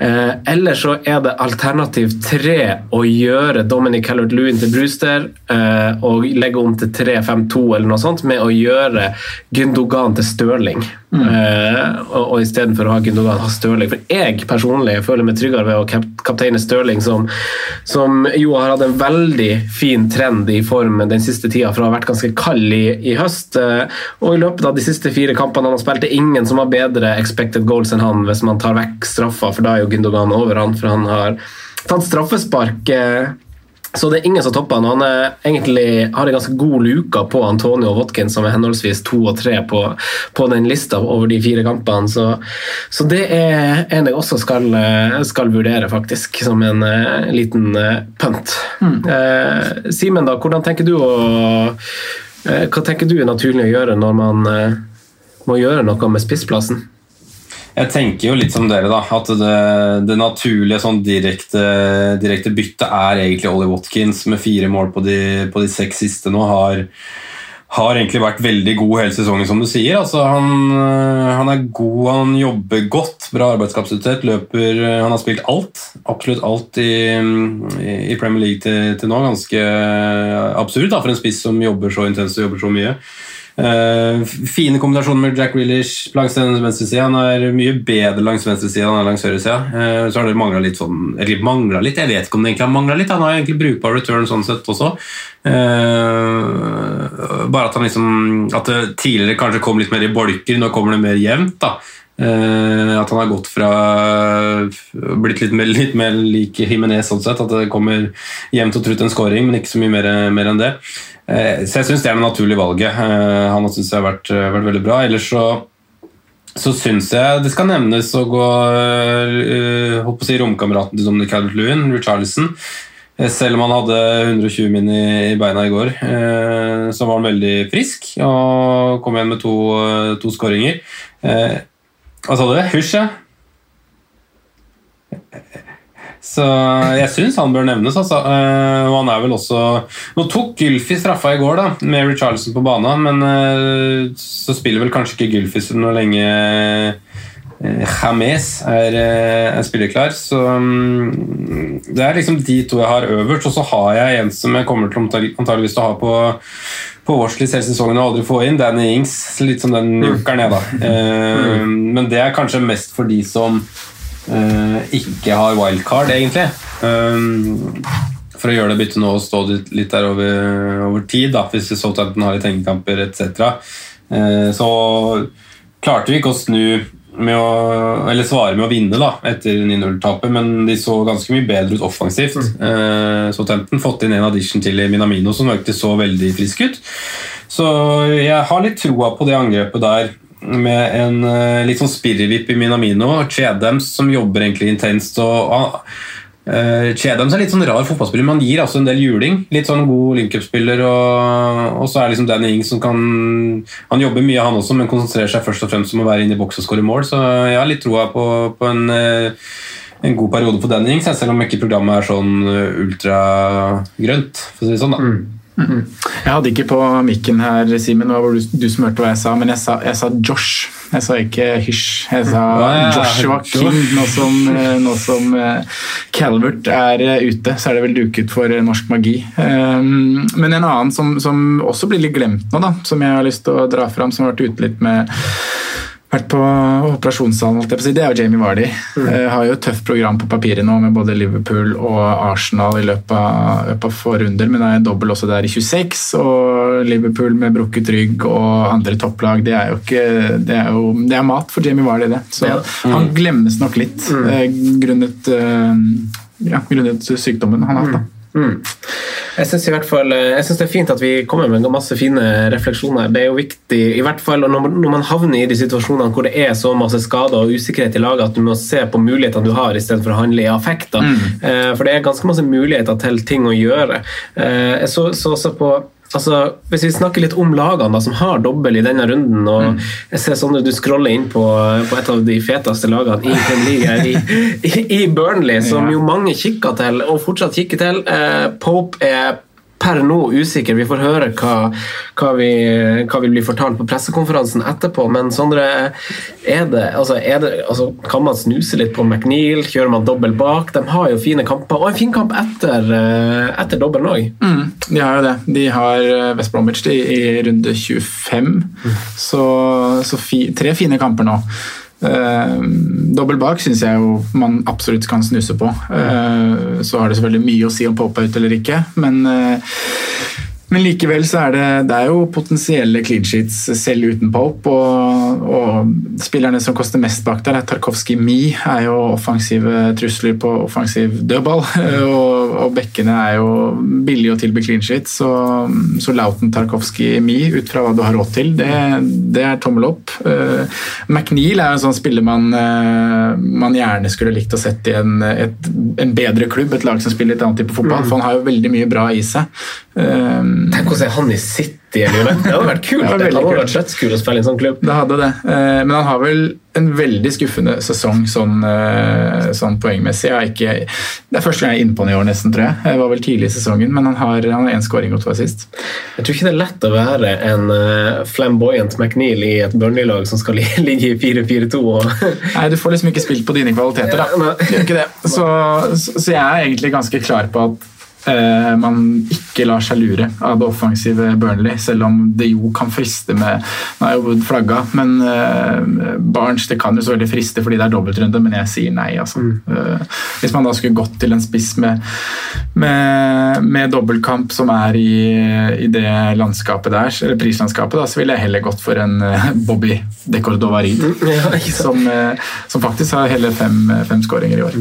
Eh, eller så er det alternativ tre å gjøre Dominic Callert-Lewin til Brewster eh, og legge om til 3-5-2 eller noe sånt, med å gjøre Gündogan til Stirling. Mm. og, og istedenfor å ha Gündogan, ha Stirling. For jeg personlig føler meg tryggere ved å kapteine Stirling, som, som jo har hatt en veldig fin trend i form den siste tida, for å ha vært ganske kald i, i høst. Eh, og i løpet av de siste fire kampene han har spilt, det er ingen som har bedre expected goals enn han hvis man tar vekk straffa, for da er jo Gündogan over han, for han har tatt straffespark. Så det er ingen som topper han. Han er egentlig har en ganske god luka på Antonio og Watkins, som er henholdsvis to og tre på, på den lista over de fire kampene. Så, så det er en jeg også skal, skal vurdere, faktisk, som en uh, liten uh, punt. Eh, Simen, da, hvordan tenker du å Hva tenker du er naturlig å gjøre når man må gjøre noe med spissplassen? Jeg tenker jo litt som dere, da. At det, det naturlige sånn direkte, direkte byttet er egentlig Ollie Watkins med fire mål på de, på de seks siste nå. har har egentlig vært veldig god hele sesongen, som du sier. Altså, han, han, er god, han jobber godt, bra arbeidskapasitet, løper Han har spilt alt, absolutt alt i, i Premier League til, til, nå. Ganske absurd da, for en spiss som jobber så intenst og jobber så mye. Uh, fine kombinasjoner med Jack Grealish langs den venstre sida. Han er mye bedre langs venstre side enn langs høyre side. Uh, så har det mangla litt sånn Eller mangla litt, jeg vet ikke om det egentlig har mangla litt. Han har egentlig brukbar return sånn sett også. Uh, bare at han liksom At det tidligere kanskje kom litt mer i bolker, nå kommer det mer jevnt. da at han har gått fra blitt litt mer, litt mer lik Jimenez sånn sett. At det kommer jevnt og trutt en scoring, men ikke så mye mer, mer enn det. Eh, så jeg syns det er det naturlige valget. Eh, han syns jeg har vært, eh, vært, veldig bra. Ellers så, så syns jeg det skal nevnes å gå holdt på å si romkameraten til Dominic Calvert-Lewin, Richarlison. Selv om han hadde 120 min i, beina i går, så var han veldig frisk og kom igjen med to, to skåringer. Hva sa du? Hysj, ja. Så jeg syns han bør nevnes. Altså. Uh, og han er vel også Nå tok Gylfi straffa i går da, med Richarlison på banen, men uh, så spiller vel kanskje ikke Gylfi så lenge uh, James er, er spillerklar. Så um, det er liksom de to jeg har øverst. Og så har jeg en som jeg kommer til antageligvis til å ha på på Watchlist hele sesongen og aldri få inn. Danny Ings, litt som den jokeren, jeg, da. Mm. Men det er kanskje mest for de som uh, ikke har wildcard, egentlig. Um, for å gjøre det byttet nå og stå litt der over, over tid, da, hvis Southampton har litt hengekamper etc. Uh, så klarte vi ikke å snu med å, eller svare med å vinne da, etter 9-0-tapet, men de så ganske mye bedre ut offensivt. Mm. Eh, så Tempton fått inn en addition til Minamino som virkelig så veldig frisk ut. Så jeg har litt troa på det angrepet der med en eh, litt sånn spirrevipp i Minamino. Chedems som jobber egentlig intenst. og uh, Chedams er litt sånn rar fotballspiller, men han gir altså en del juling. Litt sånn god link-up-spiller. Og, og, så er liksom Danny Ing som kan Han jobber mye, han også, men konsentrerer seg først og fremst om å være inne i boks og skåre mål. Så jeg har litt troa på, på en, uh, en god periode for Danny Ing, selv om ikke programmet er sånn ultragrønt, for å si det sånn. da mm. Mm. Jeg hadde ikke på mikken her, Simen, det var du, du hørte hva jeg sa, men jeg sa, jeg sa Josh. Jeg sa ikke Hysj. Jeg sa Joshua King. Nå som, eh, nå som uh, Calvert er uh, ute, så er det vel duket for norsk magi. Um, men en annen som, som, også blir litt glemt nå, da, som jeg har lyst til å dra fram, som har vært ute litt med vært på operasjonssalen, det er jo Jamie Vardy. Mm. Uh, har jo et tøft program på papiret nå med både Liverpool og Arsenal i løpet av, løpet av få runder, men det er dobbel også der i 26. Og Liverpool med brukket rygg og andre topplag, det er jo ikke Det er, jo, det er mat for Jamie Vardy, det. Så ja. mm. han glemmes nok litt mm. uh, grunnet, uh, ja, grunnet sykdommen han har hatt. da. Mm. Jeg syns det er fint at vi kommer med masse fine refleksjoner. Det er jo viktig, i hvert fall når, man havner i de situasjonene hvor det er så masse skader og usikkerhet i laget, at du må se på mulighetene du har, istedenfor å handle i affekter. Mm. Eh, for det er ganske masse muligheter til ting å gjøre. Eh, jeg så, så også på Altså, hvis vi snakker litt om lagene da, som har dobbel i denne runden og mm. jeg ser sånn at Du scroller inn på, på, et av de feteste lagene i Premier i, i, i, Burnley, som jo mange kikker til og fortsatt kikker til. Eh, Pope er per nå usikker. Vi får høre hva, hva, vi, hva vi blir fortalt på pressekonferansen etterpå. Men Sondre, er det, altså, er det, altså, kan man snuse litt på McNeil? Kjører man dobbel bak? De har jo fine kamper, og en fin kamp etter, eh, etter dobbelen òg. Mm, de har jo det. De har eh, West Bromwich i, i runde 25, mm. så, så fi, tre fine kamper nå. Uh, dobbel bak syns jeg jo man absolutt kan snuse på. Uh, så har det selvfølgelig mye å si om pop-out eller ikke, men uh, men likevel så er det, det er jo potensielle clean sheets selv uten Pope. Og, og spillerne som koster mest bak der, er Tarkovskij Mi, er jo offensive trusler på offensiv dødball. Og, og bekkene er jo billige å tilby clean sheets. Så, så Lauten Tarkovskij Mi, ut fra hva du har råd til, det, det er tommel opp. Uh, McNeil er jo en sånn spiller man, uh, man gjerne skulle likt å sette i en, et, en bedre klubb, et lag som spiller litt annet type fotball. Mm. For han har jo veldig mye bra i seg. Um, Tenk å se han i City eller. Det hadde vært kult. Det Det var hadde vært dødskul å spille i en sånn klubb. Det hadde det. Uh, Men han har vel en veldig skuffende sesong sånn, uh, sånn poengmessig. Ikke, det er første gang jeg er inne på han i år, nesten, tror jeg. Det var vel tidlig i sesongen, men han har én skåring og to assist. Jeg tror ikke det er lett å være en uh, flamboyant McNeil i et Burnley-lag som skal ligge i 4-4-2. Nei, du får liksom ikke spilt på dine kvaliteter, da. Du gjør ikke det. Så, så, jeg er egentlig ganske klar på at man ikke lar seg lure av det offensive Burnley, selv om det jo kan friste med Nå er jo Wood flagga, men eh, Barnes det kan jo så veldig friste fordi det er dobbeltrunde, men jeg sier nei, altså. Eh, hvis man da skulle gått til en spiss med, med, med dobbeltkamp som er i, i det landskapet der, eller prislandskapet, da, så ville jeg heller gått for en eh, Bobby de Cordova Ja, som, eh, som faktisk har hele fem, fem skåringer i år.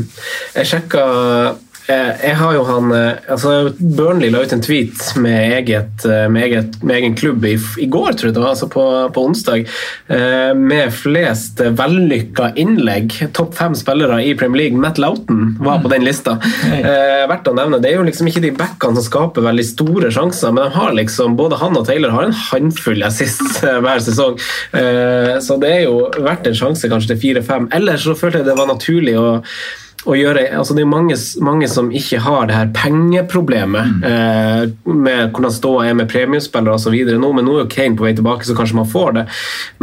Jeg sjekka eh, jeg har jo han eh, altså Burnley la ut en tweet med, eget, eh, med, eget, med egen klubb i, i går, tror jeg det var, altså på, på onsdag, eh, med flest vellykka innlegg. Topp fem spillere i Premier League. Matt Loughton var på den lista. Eh, verdt å nevne. Det er jo liksom ikke de backene som skaper veldig store sjanser, men de har liksom, både han og Taylor har en håndfull assist eh, hver sesong. Eh, så det er jo verdt en sjanse kanskje til fire-fem. Ellers så følte jeg det var naturlig å gjøre, altså Det er mange, mange som ikke har det her pengeproblemet eh, med hvordan ståa er med premiespillere osv. Nå, men nå er jo Kane på vei tilbake, så kanskje man får det.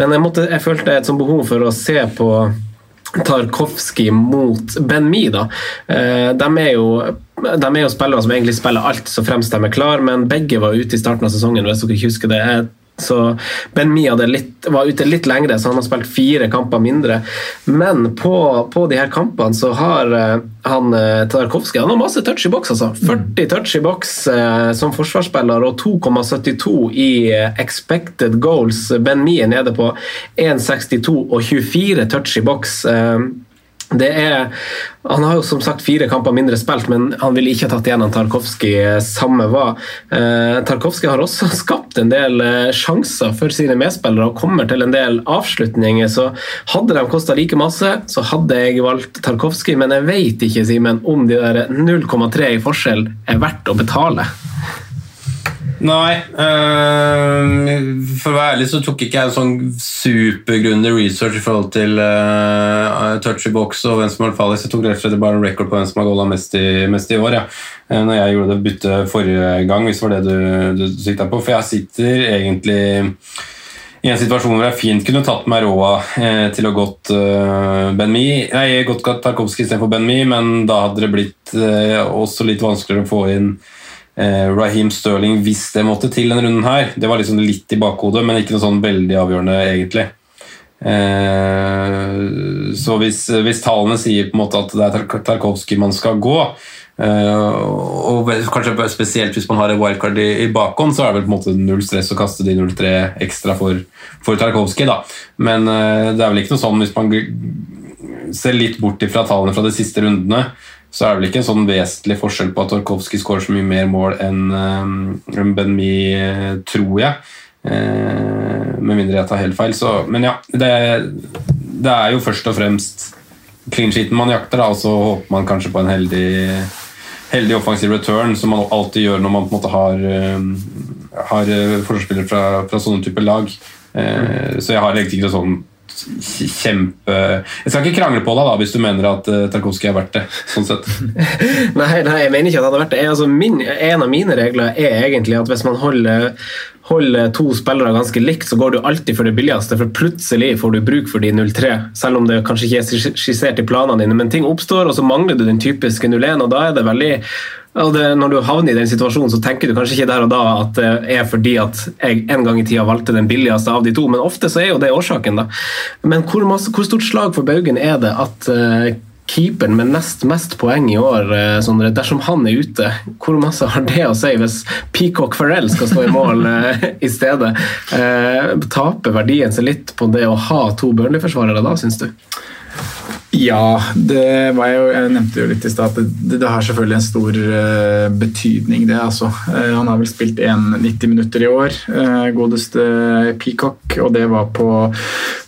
Men jeg, måtte, jeg følte et sånt behov for å se på Tarkovskij mot Ben Mi. da. Eh, de er jo de er jo spillere som egentlig spiller alt så fremst de er klar, men begge var ute i starten av sesongen. hvis dere ikke husker det. Jeg så Ben Mi hadde litt, var ute litt lengre, så han har spilt fire kamper mindre. Men på, på de her kampene så har eh, han eh, Tarkovskij han har masse touch i boks. Altså. 40 touch i boks eh, som forsvarsspiller og 2,72 i eh, expected goals. Ben Mi er nede på 1,62 og 24 touch i boks. Eh, er, han har jo som sagt fire kamper mindre spilt, men han ville ikke ha tatt igjen han Tarkovskij samme hva. Eh, Tarkovskij har også skapt en del eh, sjanser for sine medspillere og kommer til en del avslutninger. så Hadde de kosta like masse, så hadde jeg valgt Tarkovskij, men jeg vet ikke Simen, om de der 0,3 i forskjell er verdt å betale. Nei. øh, for å være ærlig så tok ikke jeg en sånn supergrunnig research i forhold til øh, touchy box og hvem som har fallet Jeg tok rett og slett bare en record på hvem som har golla mest, mest i år. Ja. Eh, Når jeg gjorde det byttet forrige gang, hvis det var det du, du sikta på. For jeg sitter egentlig i en situasjon hvor jeg fint kunne tatt meg råd eh, til å gått eh, Ben Mi, nei, gått Tarkovskij istedenfor Ben Mi, men da hadde det blitt eh, også litt vanskeligere å få inn eh, Raheem Sterling hvis det måtte til denne runden her. Det var liksom litt i bakhodet, men ikke noe sånn veldig avgjørende, egentlig. Eh, så hvis, hvis tallene sier på en måte at det er Tark- Tarkovskij man skal gå, eh, og kanskje spesielt hvis man har et wildcard i, i bakhånd, så er det vel på en måte null stress å kaste de 0-3 ekstra for, for Tarkovskij. da. Men eh, det er vel ikke noe sånn hvis man ser litt bort fra tallene fra de siste rundene, så er det vel ikke en sånn vesentlig forskjell på at Tarkovskij skårer så mye mer mål enn um, Benmi, Ben Mi, eh, tror jeg. Eh, med mindre jeg tar helt feil. Så, men ja, det, det er jo først og fremst clean sheeten man jakter, da, og så håper man kanskje på en heldig, heldig offensiv return, som man alltid gjør når man på en måte har, eh, har eh, forsvarsspillere fra, fra sånne typer lag. Eh, så jeg har egentlig ikke sånn kjempe Jeg skal ikke krangle på deg da hvis du mener at uh, Tarkovskij er verdt det. sånn sett. Nei, nei, jeg mener ikke at det hadde vært det. Altså, min, en av mine regler er egentlig at hvis man holder, holder to spillere ganske likt, så går du alltid for det billigste, for plutselig får du bruk for de 0-3. Selv om det kanskje ikke er skissert i planene dine, men ting oppstår, og så mangler du den typiske 0-1, og da er det veldig og det, når du havner i den situasjonen, så tenker du kanskje ikke der og da at det er fordi at jeg en gang i tida valgte den billigste av de to, men ofte så er jo det årsaken. da. Men hvor, masse, hvor stort slag for baugen er det at eh, keeperen med nest mest poeng i år, eh, Sondre, dersom han er ute, hvor masse har det å si hvis Peacock Farrell skal stå i mål eh, i stedet? Eh, taper verdien seg litt på det å ha to Burnley-forsvarere da, syns du? Ja, det var jo, jeg nevnte jo litt i stad at det, det har selvfølgelig en stor uh, betydning, det. altså. Uh, han har vel spilt 1,90 minutter i år, uh, godeste Peacock, og det var på,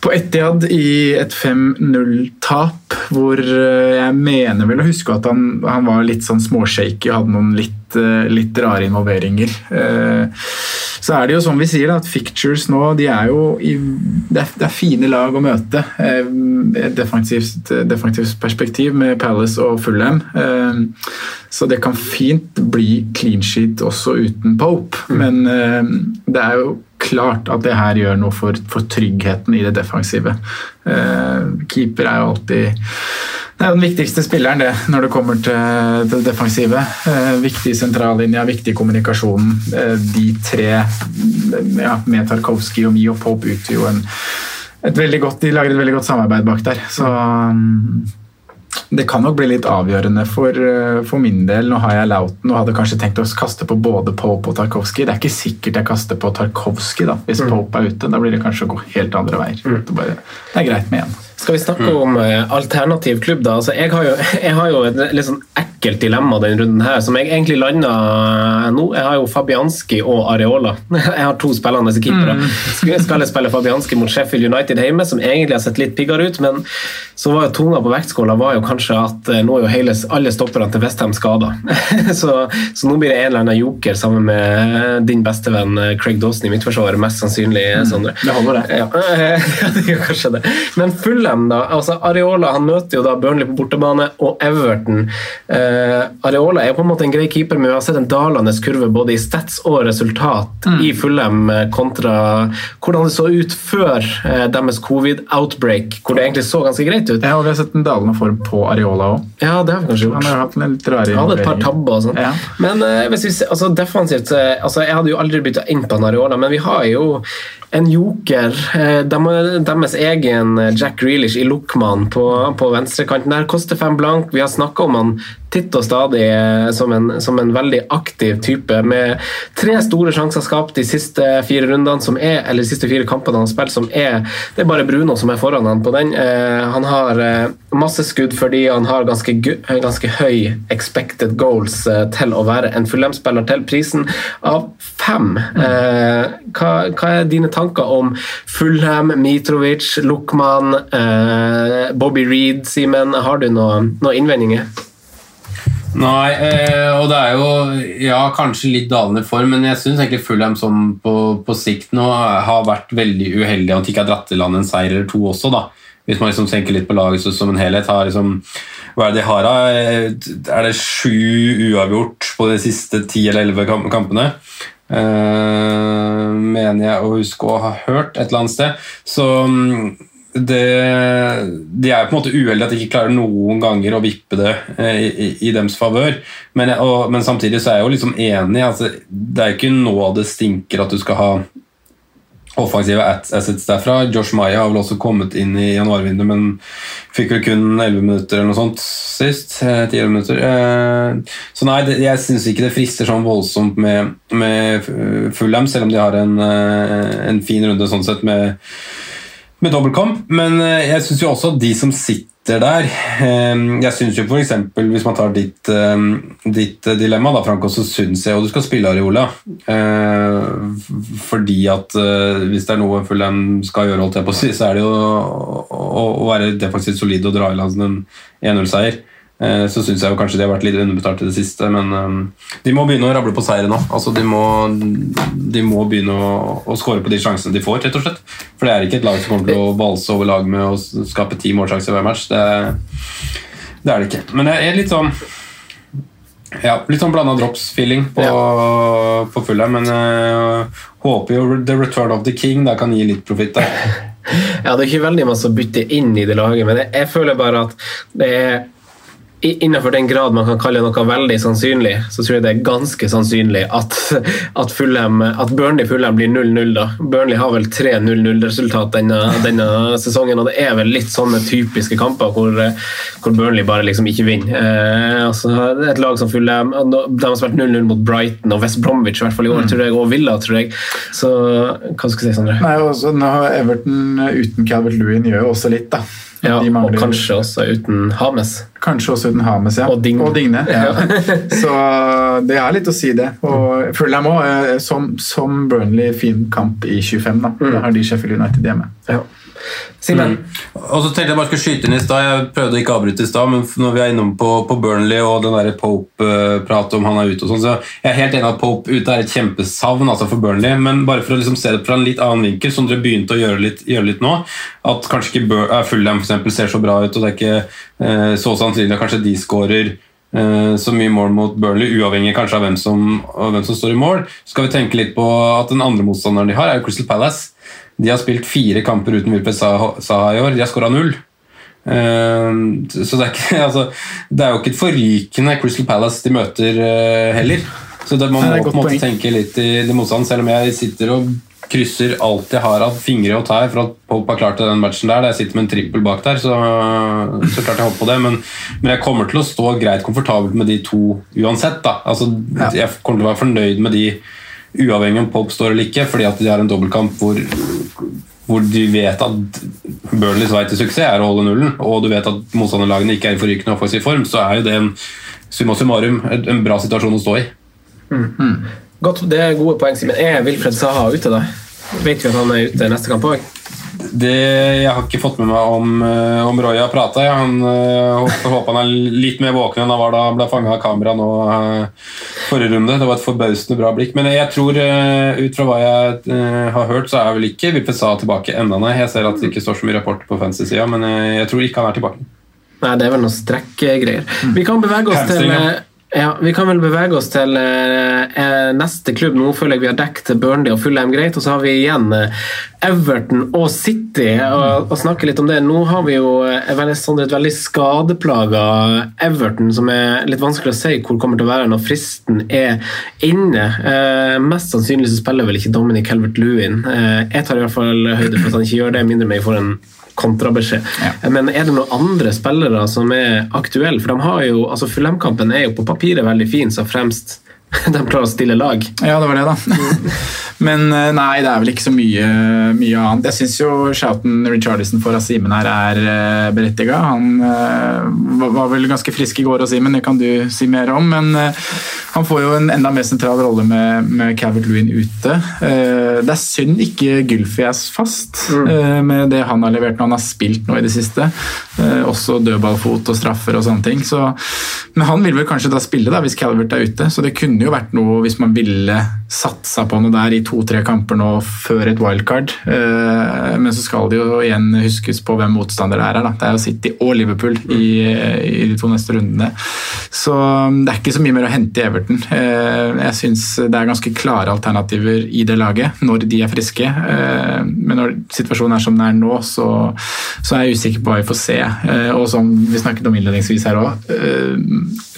på Etiad i et 5-0-tap, hvor jeg mener vel å huske at han, han var litt sånn småshaky, og hadde noen litt litt, eh, litt rare involveringer. Eh, Så er det jo som vi sier, at fictures nå de er jo i, det, er, det er fine lag å møte. eh, defensivt, defensivt perspektiv med Palace og Fulham. Så det kan fint bli clean sheet også uten Pope. Men eh, det er jo klart at det her gjør noe for, for tryggheten i det defensive. Keeper er jo alltid det er den viktigste spilleren det, når det kommer til det defensive. Eh, viktig sentrallinja, viktig kommunikasjon. Eh, de tre, ja, med Tarkovskij og Mio Pope, utgjør jo en, et veldig godt, de lager et veldig godt samarbeid bak der. Så mm, det kan nok bli litt avgjørende for, eh, for min del. Nå har jeg Lauten og hadde kanskje tenkt å kaste på både Pope og Tarkovskij. Det er ikke sikkert jeg kaster på Tarkovskij da, hvis Pope er ute. Da blir det kanskje å gå helt andre veier. Det, bare, det er greit med én. Skal vi snakke om eh, alternativ klubb, da? Altså, jeg, har jo, jeg har jo et litt sånn ekkelt dilemma denne runden her, som jeg egentlig landa nå. Jeg har jo Fabianski og Areola. Jeg har to spillende keepere. Mm. skal jeg spille Fabianski mot Sheffield United hjemme, som egentlig har sett litt piggere ut, men så var jo tunga på vektskåla var jo kanskje at eh, nå er jo hele, alle stopperne til Westham skada. så, så nå blir det en eller annen joker sammen med din bestevenn eh, Craig Dawson i midtforsvaret, mest sannsynlig, Sondre. Det holder, det. Ja, ja, det gjør kanskje det. Men Fulham, da. altså Areola han møter jo da Burnley på bortebane og Everton. Eh, Areola er jo på en måte en grei keeper, men vi har sett en dalende kurve både i stats og resultat i Fulham eh, kontra hvordan det så ut før eh, deres covid-outbreak, hvor det egentlig så ganske greit ut. Ja, og Vi har sett en dalende form på Areola òg. Ja, det har vi kanskje Han gjort. har hatt en litt rare hadde et par tabber og sånn. Ja. Men eh, hvis vi, altså, defensivt eh, altså, Jeg hadde jo aldri bytta inn på en Areola, men vi har jo en joker. Eh, deres egen Jack Jack Grealish i Luckman på, på venstrekanten der koster fem blank. Vi har snakka om han titt og stadig eh, som en, som en veldig aktiv type, med tre store sjanser skapt de siste fire rundene, som er, eller de siste fire kampene han har spilt, som er Det er bare Bruno som er foran han på den. Eh, han har eh, masse skudd fordi han har ganske, ganske høy expected goals eh, til å være en Fulham-spiller til prisen av fem. Eh, hva, hva er dine tanker om Fulham, Mitrovic, Luckman, eh, Bobby Reed, Simen? Har du noen noe innvendinger? Nei, eh, og det er jo ja, kanskje litt dalende form, men jeg syns egentlig Fulham som på, på sikt nå har vært veldig uheldig at de ikke har dratt i land en seier eller to også, da. Hvis man liksom tenker litt på laget så- som en helhet. Har liksom, hva er det de har? da? Eh, Er det sju uavgjort på de siste ti eller elleve kampene? Eh, mener jeg å huske å ha hørt et eller annet sted. Så mm, det, de er på en måte uheldige at de ikke klarer noen ganger å vippe det eh, i, i deres favør. Men, men samtidig så er jeg jo liksom enig. Altså, det er ikke nå det stinker at du skal ha offensive assets derfra. Josh Maya har vel også kommet inn i januarvinduet, men fikk vel kun 11 minutter eller noe sånt sist. eh, 10 minutter. Eh, Så nei, jeg syns ikke det frister sånn voldsomt med, med Fulham, selv om de har en, eh, en fin runde sånn sett med med dobbeltkamp, men eh, jeg syns jo også de som sitter der eh, Jeg syns jo f.eks. hvis man tar ditt, eh, ditt eh, dilemma, da, Franco, så syns jeg jo du skal spille Areola. Eh, Fordi at hvis det er noe Fulham skal gjøre, holdt jeg på å si, så er det jo å, å være defensivt solid og dra i land en 1-0-seier. Eh, Så syns jeg jo kanskje de har vært litt underbetalt i det siste, men eh, de må begynne å rable på seire nå. Altså, de, må, de må begynne å, å skåre på de sjansene de får, rett og slett. For det er ikke et lag som kommer til å valse over lag med å skape ti målsjanser hver match. Det, det er det ikke. Men jeg er litt sånn ja, litt sånn blanda drops-feeling på, på fulle, men jeg håper jo The Return of the King da kan gi litt profitt der. Ja, det er ikke veldig masse å bytte inn i det laget, men jeg, jeg føler bare at det er Innenfor den grad man kan kalle noe veldig sannsynlig, så tror jeg det er ganske sannsynlig at, at, Fulham, at Burnley Fulham blir 0-0. da. Burnley har vel 3-0-0-resultat denne, denne sesongen, og det er vel litt sånne typiske kamper hvor, hvor Burnley bare liksom ikke vinner. Eh, altså, det er et lag som Fulham De har spilt 0-0 mot Brighton og West Bromwich i hvert fall i år, tror jeg, og Villa, tror jeg. Så hva skal jeg si, Sondre? Nei, også, nå har Everton uten Calvert Lewin gjør jo også litt, da. Ja, De og kanskje også uten Hames. Kanskje også uten Hames, ja. Og Digne. ja. Så det er litt å si det. Og Fulham òg, som, som Burnley, fin kamp i 25. Da, Mm. da har de Sheffield United hjemme. Ja. Simen? Mm. Og så tenkte Jeg bare skulle skyte inn i sted, jeg prøvde å ikke avbryte i stad, men når vi er innom på, på Burnley og den der Pope-pratet om han er ute og sånn, så jeg er helt enig at Pope ute er et kjempesavn altså for Burnley, men bare for å liksom se det fra en litt annen vinkel, som dere begynte å gjøre litt, gjøre litt nå, at kanskje ikke Bur uh, Fulham for ser så bra ut, og det er ikke uh, så sannsynlig at kanskje de skårer uh, så mye mål mot Burnley, uavhengig kanskje av hvem som, av hvem som står i mål. Så skal vi tenke litt på at den andre motstanderen de har, er Crystal Palace. De har spilt fire kamper uten Wilfred Saha i år. De har skåra null. Uh, så det er, ikke, altså, det er, jo ikke et forrykende Crystal Palace de møter uh, heller. Så det, man må på en måte tenke litt i det motstand, selv om jeg sitter og krysser alt jeg har av fingre og tær for at Pop har klart den matchen der. Jeg sitter med en trippel bak der, så, så klart jeg håper på det. Men, men, jeg kommer til å stå greit komfortabelt med de to uansett. Da. Altså, ja. Jeg kommer til å være fornøyd med de uavhengig om Pope står eller ikke, fordi at de har en dobbeltkamp hvor, hvor de vet at Burnleys vei til suksess er å holde nullen, og du vet at motstanderlagene ikke er i forrykende offensiv form, så er jo det en summa summarum en bra situasjon å stå i. Mm. Mm. Godt, Det er gode poeng, Simen. Er Wilfred Saha ute, da? Vet vi at han er ute neste kamp òg? Det, jeg har ikke fått med meg om, eh, om Roy har prata. Han håper, håper han er litt mer våken enn han var da han ble fanga av kamera nå uh, forrige runde. Det var et forbausende bra blikk. Men jeg tror, ut fra hva jeg har hørt, så er vel ikke Vippet Sa tilbake enda nei. Jeg ser at det ikke står så mye rapport på fancy-sida, men jeg tror ikke han er tilbake. Nei, det er vel noen strekkgreier. Vi kan bevege oss til ja, Vi kan vel bevege oss til eh, neste klubb. Nå føler jeg vi har dekket Burnley og Fulham greit. Og så har vi igjen eh, Everton og City og, og snakke litt om det. Nå har vi jo et veldig, sånn, et veldig skadeplaga Everton, som er litt vanskelig å si hvor kommer til å være når fristen er inne. Eh, mest sannsynlig så spiller vel ikke Dominic Helvert-Lewin. Eh, jeg tar i hvert fall høyde for at han ikke gjør det, mindre meg for en kontrabeskjed. Ja. Men er det noen andre spillere som er aktuelle? For de har jo, altså Fulham-kampen er jo på papiret veldig fin, så fremst de klarer å stille lag. Ja, det var det, da. Men eh, nei, det er vel ikke så mye, mye annet. Jeg syns jo shouten Richardison for Simen her er uh, berettiga. Han uh, var vel ganske frisk i går, og Simen, det kan du si mer om. Men han får jo en enda mer sentral rolle med, med Cavert Lewin ute. Det er synd ikke Gylfi er fast mm. med det han har levert når han har spilt nå i det siste. også dødballfot og straffer og sånne ting. Så, men han vil vel kanskje da spille da, hvis Calvert er ute, så det kunne kunne jo vært noe hvis man ville satsa på noe der i to-tre kamper nå før et wildcard. Eh, men så skal det jo igjen huskes på hvem motstander det er. Da. Det er jo City og Liverpool i, i, de to neste rundene. Så um, det er ikke så mye mer å hente i Everton. Eh, jeg syns det er ganske klare alternativer i det laget når de er friske. Eh, men når situasjonen er som den er nå, så, så er jeg usikker på hva vi får se. Og som vi snakket om innledningsvis her òg,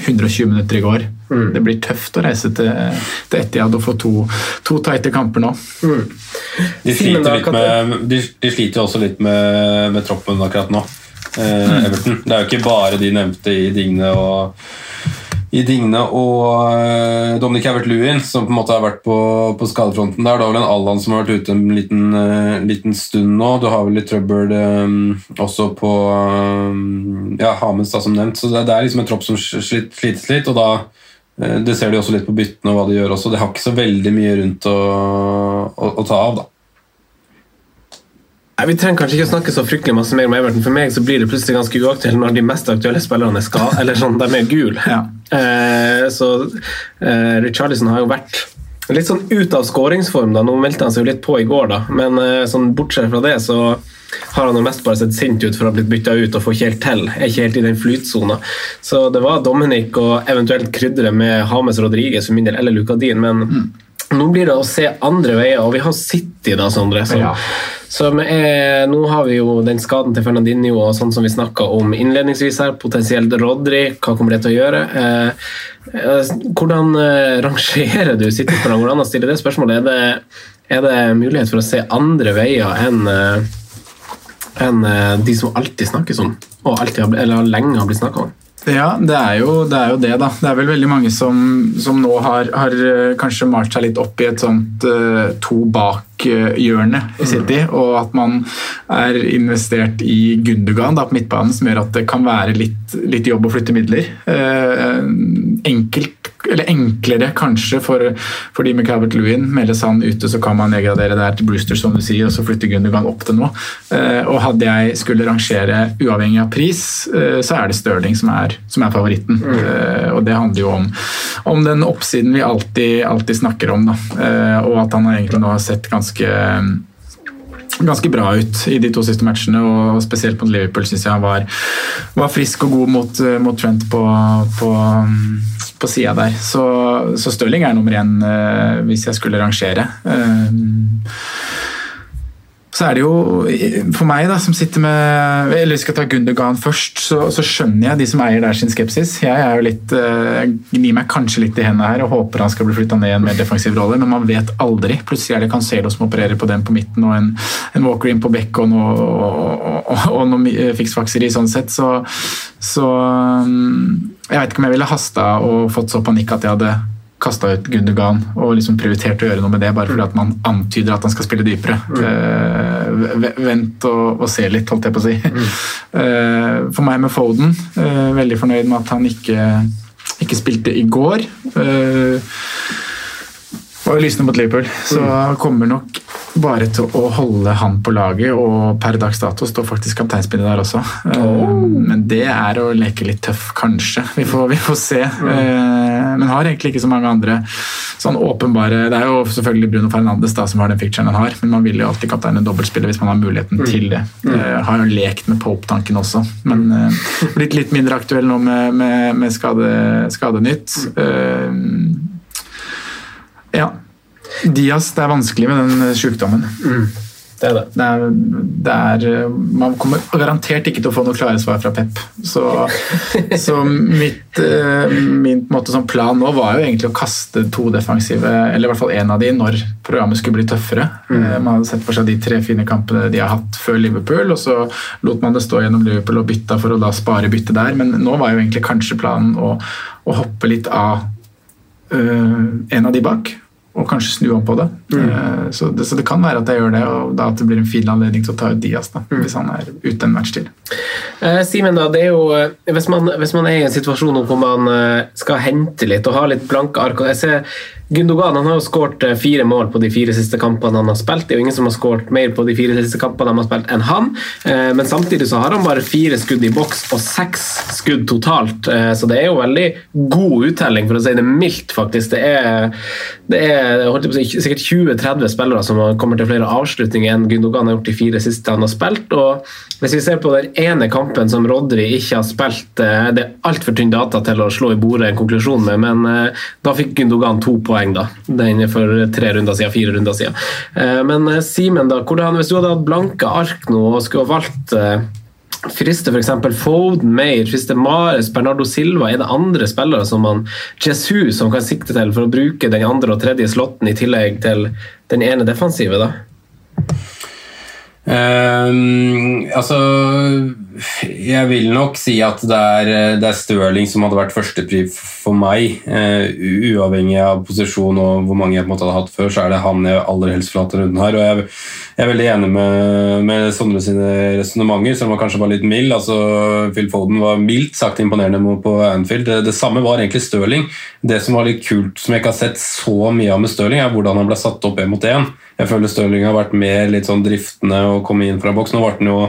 120 minutter i går. Mm. Det blir tøft å reise til, til Etiad og få to, to tighte kamper nå. Mm. De, sliter med, de, de, sliter også litt med, med troppen akkurat nå, eh, mm. Everton. Det er jo ikke bare de nevnte i Digne og i Digne og uh, Dominic Havert-Lewin, som på en måte har vært på, på skadefronten der. Det er vel en Allan som har vært ute en liten, uh, liten stund nå. Du har vel litt trøbbel um, også på um, ja, Hamens, da, som nevnt. Så det, det, er liksom en tropp som slites litt, og da Eh, det ser de også litt på byttene og hva de gjør også. Det har ikke så veldig mye rundt å, å, å ta av, da. Nei, Vi trenger kanskje ikke å snakke så fryktelig masse mer om Everton. For meg så blir det plutselig ganske uaktuelt når de mest aktuelle spillerne skal, eller sånn, de er gule. Ja. Eh, så eh, Richarlison har jo vært litt sånn ut av skåringsform. da, Nå meldte han seg jo litt på i går, da. men eh, sånn, bortsett fra det så har han jo mest bare sett sint ut for å ha blitt bytta ut og få ikke helt til. Er ikke helt i den flytsona. Så det var Dominic og eventuelt krydderet med Hames Rodriguez for min del, eller Lucadin. men mm. Nå blir det å se andre veier, og vi har City, da, Sondre. Så, ja. som er, nå har vi jo den skaden til Fernandinho og sånn som vi snakka om innledningsvis her. Potensielt Rodri, hva kommer det til å gjøre? Eh, eh, hvordan eh, rangerer du City-spillerne? Hvordan stiller det spørsmålet? Er det, er det mulighet for å se andre veier enn eh, enn eh, de som alltid snakkes om, og alltid, eller lenge har blitt snakka om. Ja, det er, jo, det er, jo, det da. Det er vel veldig mange som, som nå har, har, eh, kanskje malt seg litt opp i et sånt uh, to bak-hjørne i City, mm. og at man er investert i Gundogan da, på midtbanen, som gjør at det kan være litt, litt jobb å flytte midler. Uh, enkelt eller enklere kanskje for, fordi med Calvert Lewin meldes han ute, så kan man nedgradere der til Brewster, som du sier, og så flytter Gundergan opp til noe. Eh, og hadde jeg skulle rangere uavhengig av pris, eh, så er det Stirling som er, som er favoritten. Eh, og det handler jo om, om den oppsiden vi alltid, alltid snakker om, da. Eh, og at han egentlig nå har sett ganske ganske bra ut i de to siste matchene, og spesielt mot Liverpool syns jeg han var, var, frisk og god mot, mot Trent på, på, på sida der. Så, så Stirling er nummer én uh, hvis jeg skulle rangere. Så er det jo for meg, da, som sitter med Eller vi skal ta Gundogan først, så, så, skjønner jeg de som eier der sin skepsis. Jeg er jo litt, jeg gnir meg kanskje litt i hendene her og håper han skal bli flytta ned i en mer defensiv rolle, men man vet aldri. Plutselig er det Cancelo som opererer på den på midten, og en, en walker inn på bekk og noe, og, og, og noe fiksfakseri sånn sett. Så, så jeg vet ikke om jeg ville hasta og fått så panikk at jeg hadde kasta ut Gundogan og liksom prioritert å gjøre noe med det, bare fordi at man antyder at han skal spille dypere. Mm. Uh, vent og, og, se litt, holdt jeg på å si. Mm. Uh, for meg med Foden, uh, veldig fornøyd med at han ikke, ikke spilte i går. var jo lysende mot Liverpool, så mm. kommer nok bare til å holde han på laget, og per dags dato står faktisk kapteinspinnet der også. Oh. Men det er å leke litt tøff, kanskje. Vi får, vi får se. Mm. Men har egentlig ikke så mange andre sånn åpenbare Det er jo selvfølgelig Bruno Fernandes da, som har den ficturen han har, men man vil jo alltid kapteine dobbeltspiller hvis man har muligheten mm. til det. Mm. har jo lekt med Pope-tanken også, men uh, blitt litt mindre aktuell nå med, med, med skade, skadenytt. Ja. Dias, det er vanskelig med den sykdommen. Mm. Det er det. det, er, det er, man kommer garantert ikke til å få noe klare svar fra Pep. Så, så mitt, eh, min måte, sånn plan nå var jo egentlig å kaste to defensive, eller i hvert fall én av de, når programmet skulle bli tøffere. Mm. Eh, man hadde sett for seg de tre fine kampene de har hatt før Liverpool, og så lot man det stå gjennom Liverpool og bytta for å da spare byttet der. Men nå var jo egentlig kanskje planen å, å hoppe litt av en av de bak og kanskje snu om på det. Mm. Eh, så det. så, det. kan være at jeg gjør det, og da at det blir en fin anledning til å ta ut Diaz da, mm. hvis han er ute en match til. Eh, Simen, da, det er jo, eh, hvis man, hvis man, er i en situasjon hvor man eh, skal hente litt og ha litt blanke ark jeg ser Gundogan han har jo skåret eh, fire mål på de fire siste kampene han har spilt. Det er jo ingen som har skåret mer på de fire siste kampene han har spilt enn han. Eh, men samtidig så har han bare fire skudd i boks og seks skudd totalt. Eh, så det er jo veldig god uttelling, for å si det mildt, faktisk. Det er, det er si, sikkert 20-30 spillere som kommer til flere avslutninger enn Gundogan har gjort de fire siste han har spilt. og hvis vi ser på den ene kampen som Rodri ikke har spilt Det er altfor tynn data til å slå i bordet en konklusjon med, men da fikk Gundogan to poeng poeng, da. Den for tre runder siden, fire runder siden. Eh, men eh, Simen, da, hvordan, hvis du hadde hatt blanke ark nå og skulle ha valgt eh, Frister f.eks. Foden mer, frister Mares, Bernardo Silva? Er det andre spillere som man Jesus som kan sikte til for å bruke den andre og tredje slåtten i tillegg til den ene defensive? da? Um, altså Jeg vil nok si at det er, det er Stirling som hadde vært førstepri for meg. Uh, uavhengig av posisjon og hvor mange jeg på en måte hadde hatt før, så er det han jeg aller helst vil ha til runden her. Og jeg, jeg, er veldig enig med, med Sondre sine resonnementer, selv om kanskje var litt mild. Altså, Phil Foden var mildt sagt imponerende på Anfield. Det, det, samme var egentlig Stirling. Det som var litt kult, som jeg ikke har sett så mye av med Stirling, er hvordan han ble satt opp én mot én. Jeg føler Stirling har vært mer litt sånn driftende og kommet inn fra boks. Nå ble han jo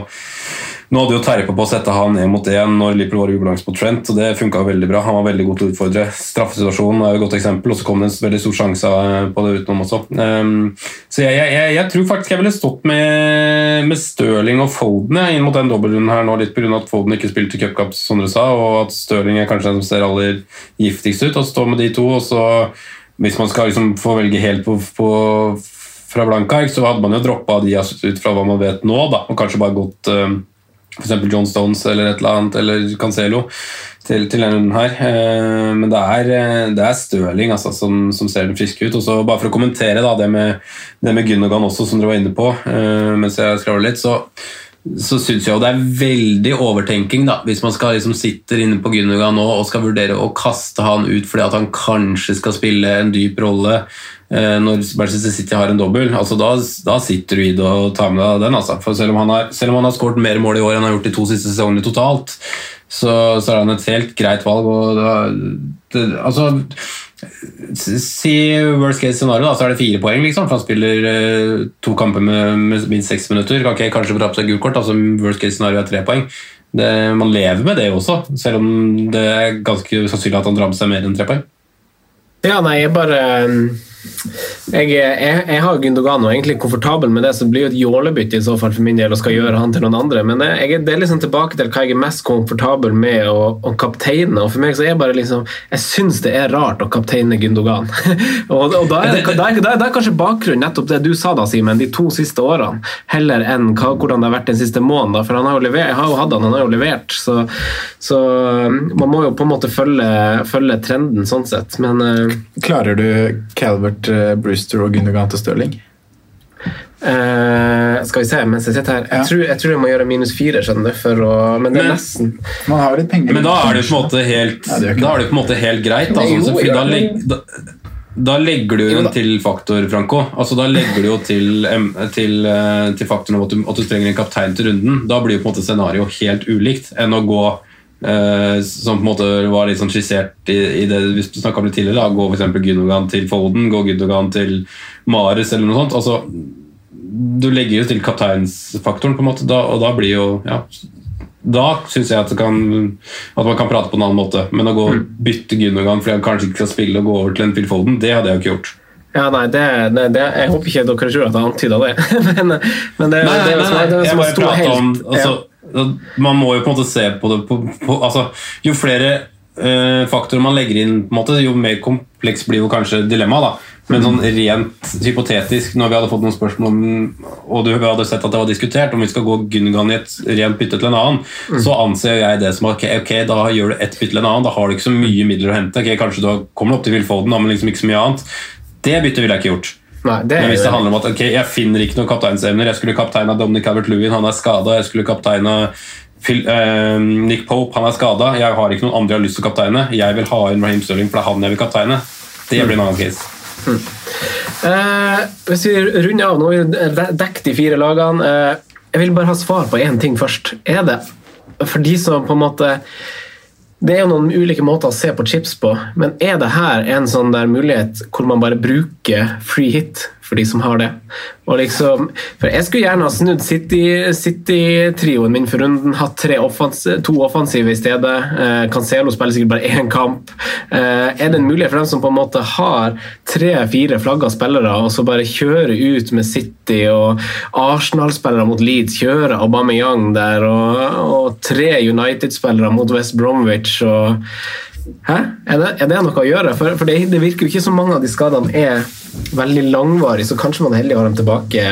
nå hadde jo Terje på å sette han ned mot én når Liverpool var i ubalanse på Trent, og det funka veldig bra. Han var veldig god til å utfordre. Straffesituasjonen er jo et godt eksempel, og så kom det en veldig stor sjanse på det utenom også. Um, så jeg, jeg, jeg, tror faktisk jeg ville stått med, med Stirling og Foden inn mot den dobbeltrunden her nå, litt pga. at Foden ikke spilte cupkamp, som dere sa, og at Stirling er kanskje den som ser aller giftigst ut. Og stå med de to, og så hvis man skal liksom få velge helt på, på fra Blanka, så hadde man jo droppa de ut fra hva man vet nå, da, og kanskje bare gått uh, f.eks. John Stones eller et eller annet, eller Cancelo til, til denne runden her. Uh, men det er, eh, det er Stirling altså, som, som, ser den friske ut. Og så Bare for å kommentere da, det med, det med Gunnogan også, som dere var inne på uh, mens jeg skravler litt, så så syns jeg jo det er veldig overtenking da, hvis man skal liksom sitter inne på Gunnogan nå og skal vurdere å kaste han ut fordi at han kanskje skal spille en dyp rolle Eh, når Manchester City har en dobbel, altså da, da, sitter du i det og tar med deg den. Altså. For selv om han har, selv har skåret mer mål i år enn han har gjort de to siste sesongene totalt, så, så er han et helt greit valg. Det, det, altså, Si worst case scenario, da, så er det fire poeng, liksom. For han spiller uh, to kamper med, med minst seks minutter. Ok, kanskje få ta på seg gult kort, altså worst case scenario er tre poeng. Det, man lever med det også, selv om det er ganske sannsynlig at han drar med seg mer enn tre poeng. Ja, nei, jeg bare jeg, jeg, jeg har Gundogan og er egentlig komfortabel med det, så det blir jo et jålebytte i så fall for min del og skal gjøre han til noen andre. Men jeg, jeg, er liksom tilbake til hva jeg er mest komfortabel med å, å kapteine. Og for meg så er bare liksom Jeg syns det er rart å kapteine Gundogan. og, og da, er det, da, er, da, er, kanskje bakgrunnen nettopp det du sa da, Simen, de to siste årene, heller enn hva, hvordan det har vært den siste måneden. For han har jo levert, jeg har jo hatt han, han har jo levert. Så, så man må jo på en måte følge, følge trenden sånn sett. Men Klarer du Calvert, Brewster og Gundogan til Stirling? Uh, skal vi se, mens jeg sitter her Jeg, tror, jeg, tror, jeg må gjøre minus fire, skjønner du. For å, men det er nesten Man har litt penger. Men da er det på en måte helt, ja, det da er det på en måte helt greit. Altså, jo, ja, da, leg, da, da, legger du jo en til faktor, Franco. Altså, da legger du jo til, til, eh, til faktoren om at du, at du trenger en kaptein til runden. Da blir jo på en måte scenarioet helt ulikt enn å gå Uh, som på en måte var litt sånn skissert i, i det vi snakka om litt tidligere. Da. Gå f.eks. Gundogan til Foden, gå Gundogan til Mares eller noe sånt. Altså, du legger jo til kapteinsfaktoren, på en måte, da, og da blir jo ja, Da syns jeg at, kan, at, man kan prate på en annen måte. Men å gå og bytte Gundogan fordi han kanskje ikke skal spille og gå over til en Phil Foden, det hadde jeg jo ikke gjort. Ja, nei, det, det, det, Jeg håper ikke dere tror at jeg antyda det. men, men det, nei, nei, det, nei, nei, det, som å stå helt om, altså, ja man må jo på en måte se på det på, på, altså, Jo flere uh, faktorer man legger inn, måte, jo mer kompleks blir jo kanskje dilemmaet. Men sånn rent hypotetisk, når vi hadde fått noen spørsmål om og du hadde sett at det var diskutert om vi skal gå Gungan i et rent bytte til en annen, mm. så anser jeg det som at okay, ok, da gjør du ett bytte til en annen. Da har du ikke så mye midler å hente. Okay, kanskje du kommer opp til Vilfolden, men liksom ikke så mye annet. Det byttet ville jeg ikke gjort. Nei, det Men hvis det handler om at okay, jeg finner ikke noen kapteinsemner Jeg skulle kapteina Dominic Calvert-Lewin, han er skada. Jeg skulle kapteina uh, Nick Pope, han er skada. Jeg har ikke noen andre jeg har lyst til å kapteine. Jeg vil ha inn Raheem Sterling, for det er han jeg vil kapteine. Det blir en annen case. Mm. Uh, hvis vi runder av, nå vi dekket de fire lagene. Uh, jeg vil bare ha svar på én ting først. Er det for de som på en måte det er jo noen ulike måter å se på chips på, men er det her en sånn der mulighet hvor man bare bruker free hit for de som har det. Liksom, for Jeg skulle gjerne ha snudd City-trioen City min for runden, hatt offens to offensive i stedet. Eh, Cancelo spiller sikkert bare én kamp. Eh, er det en mulighet for dem som på en måte har tre-fire flagga spillere, og så bare kjøre ut med City og Arsenal-spillere mot Leeds, kjøre Aubameyang der, og, og tre United-spillere mot West Bromwich og Hæ? Er det, er det, noe å gjøre? For, for det, det, virker jo ikke som mange av de skadene er veldig langvarige, så kanskje man er heldig å ha dem tilbake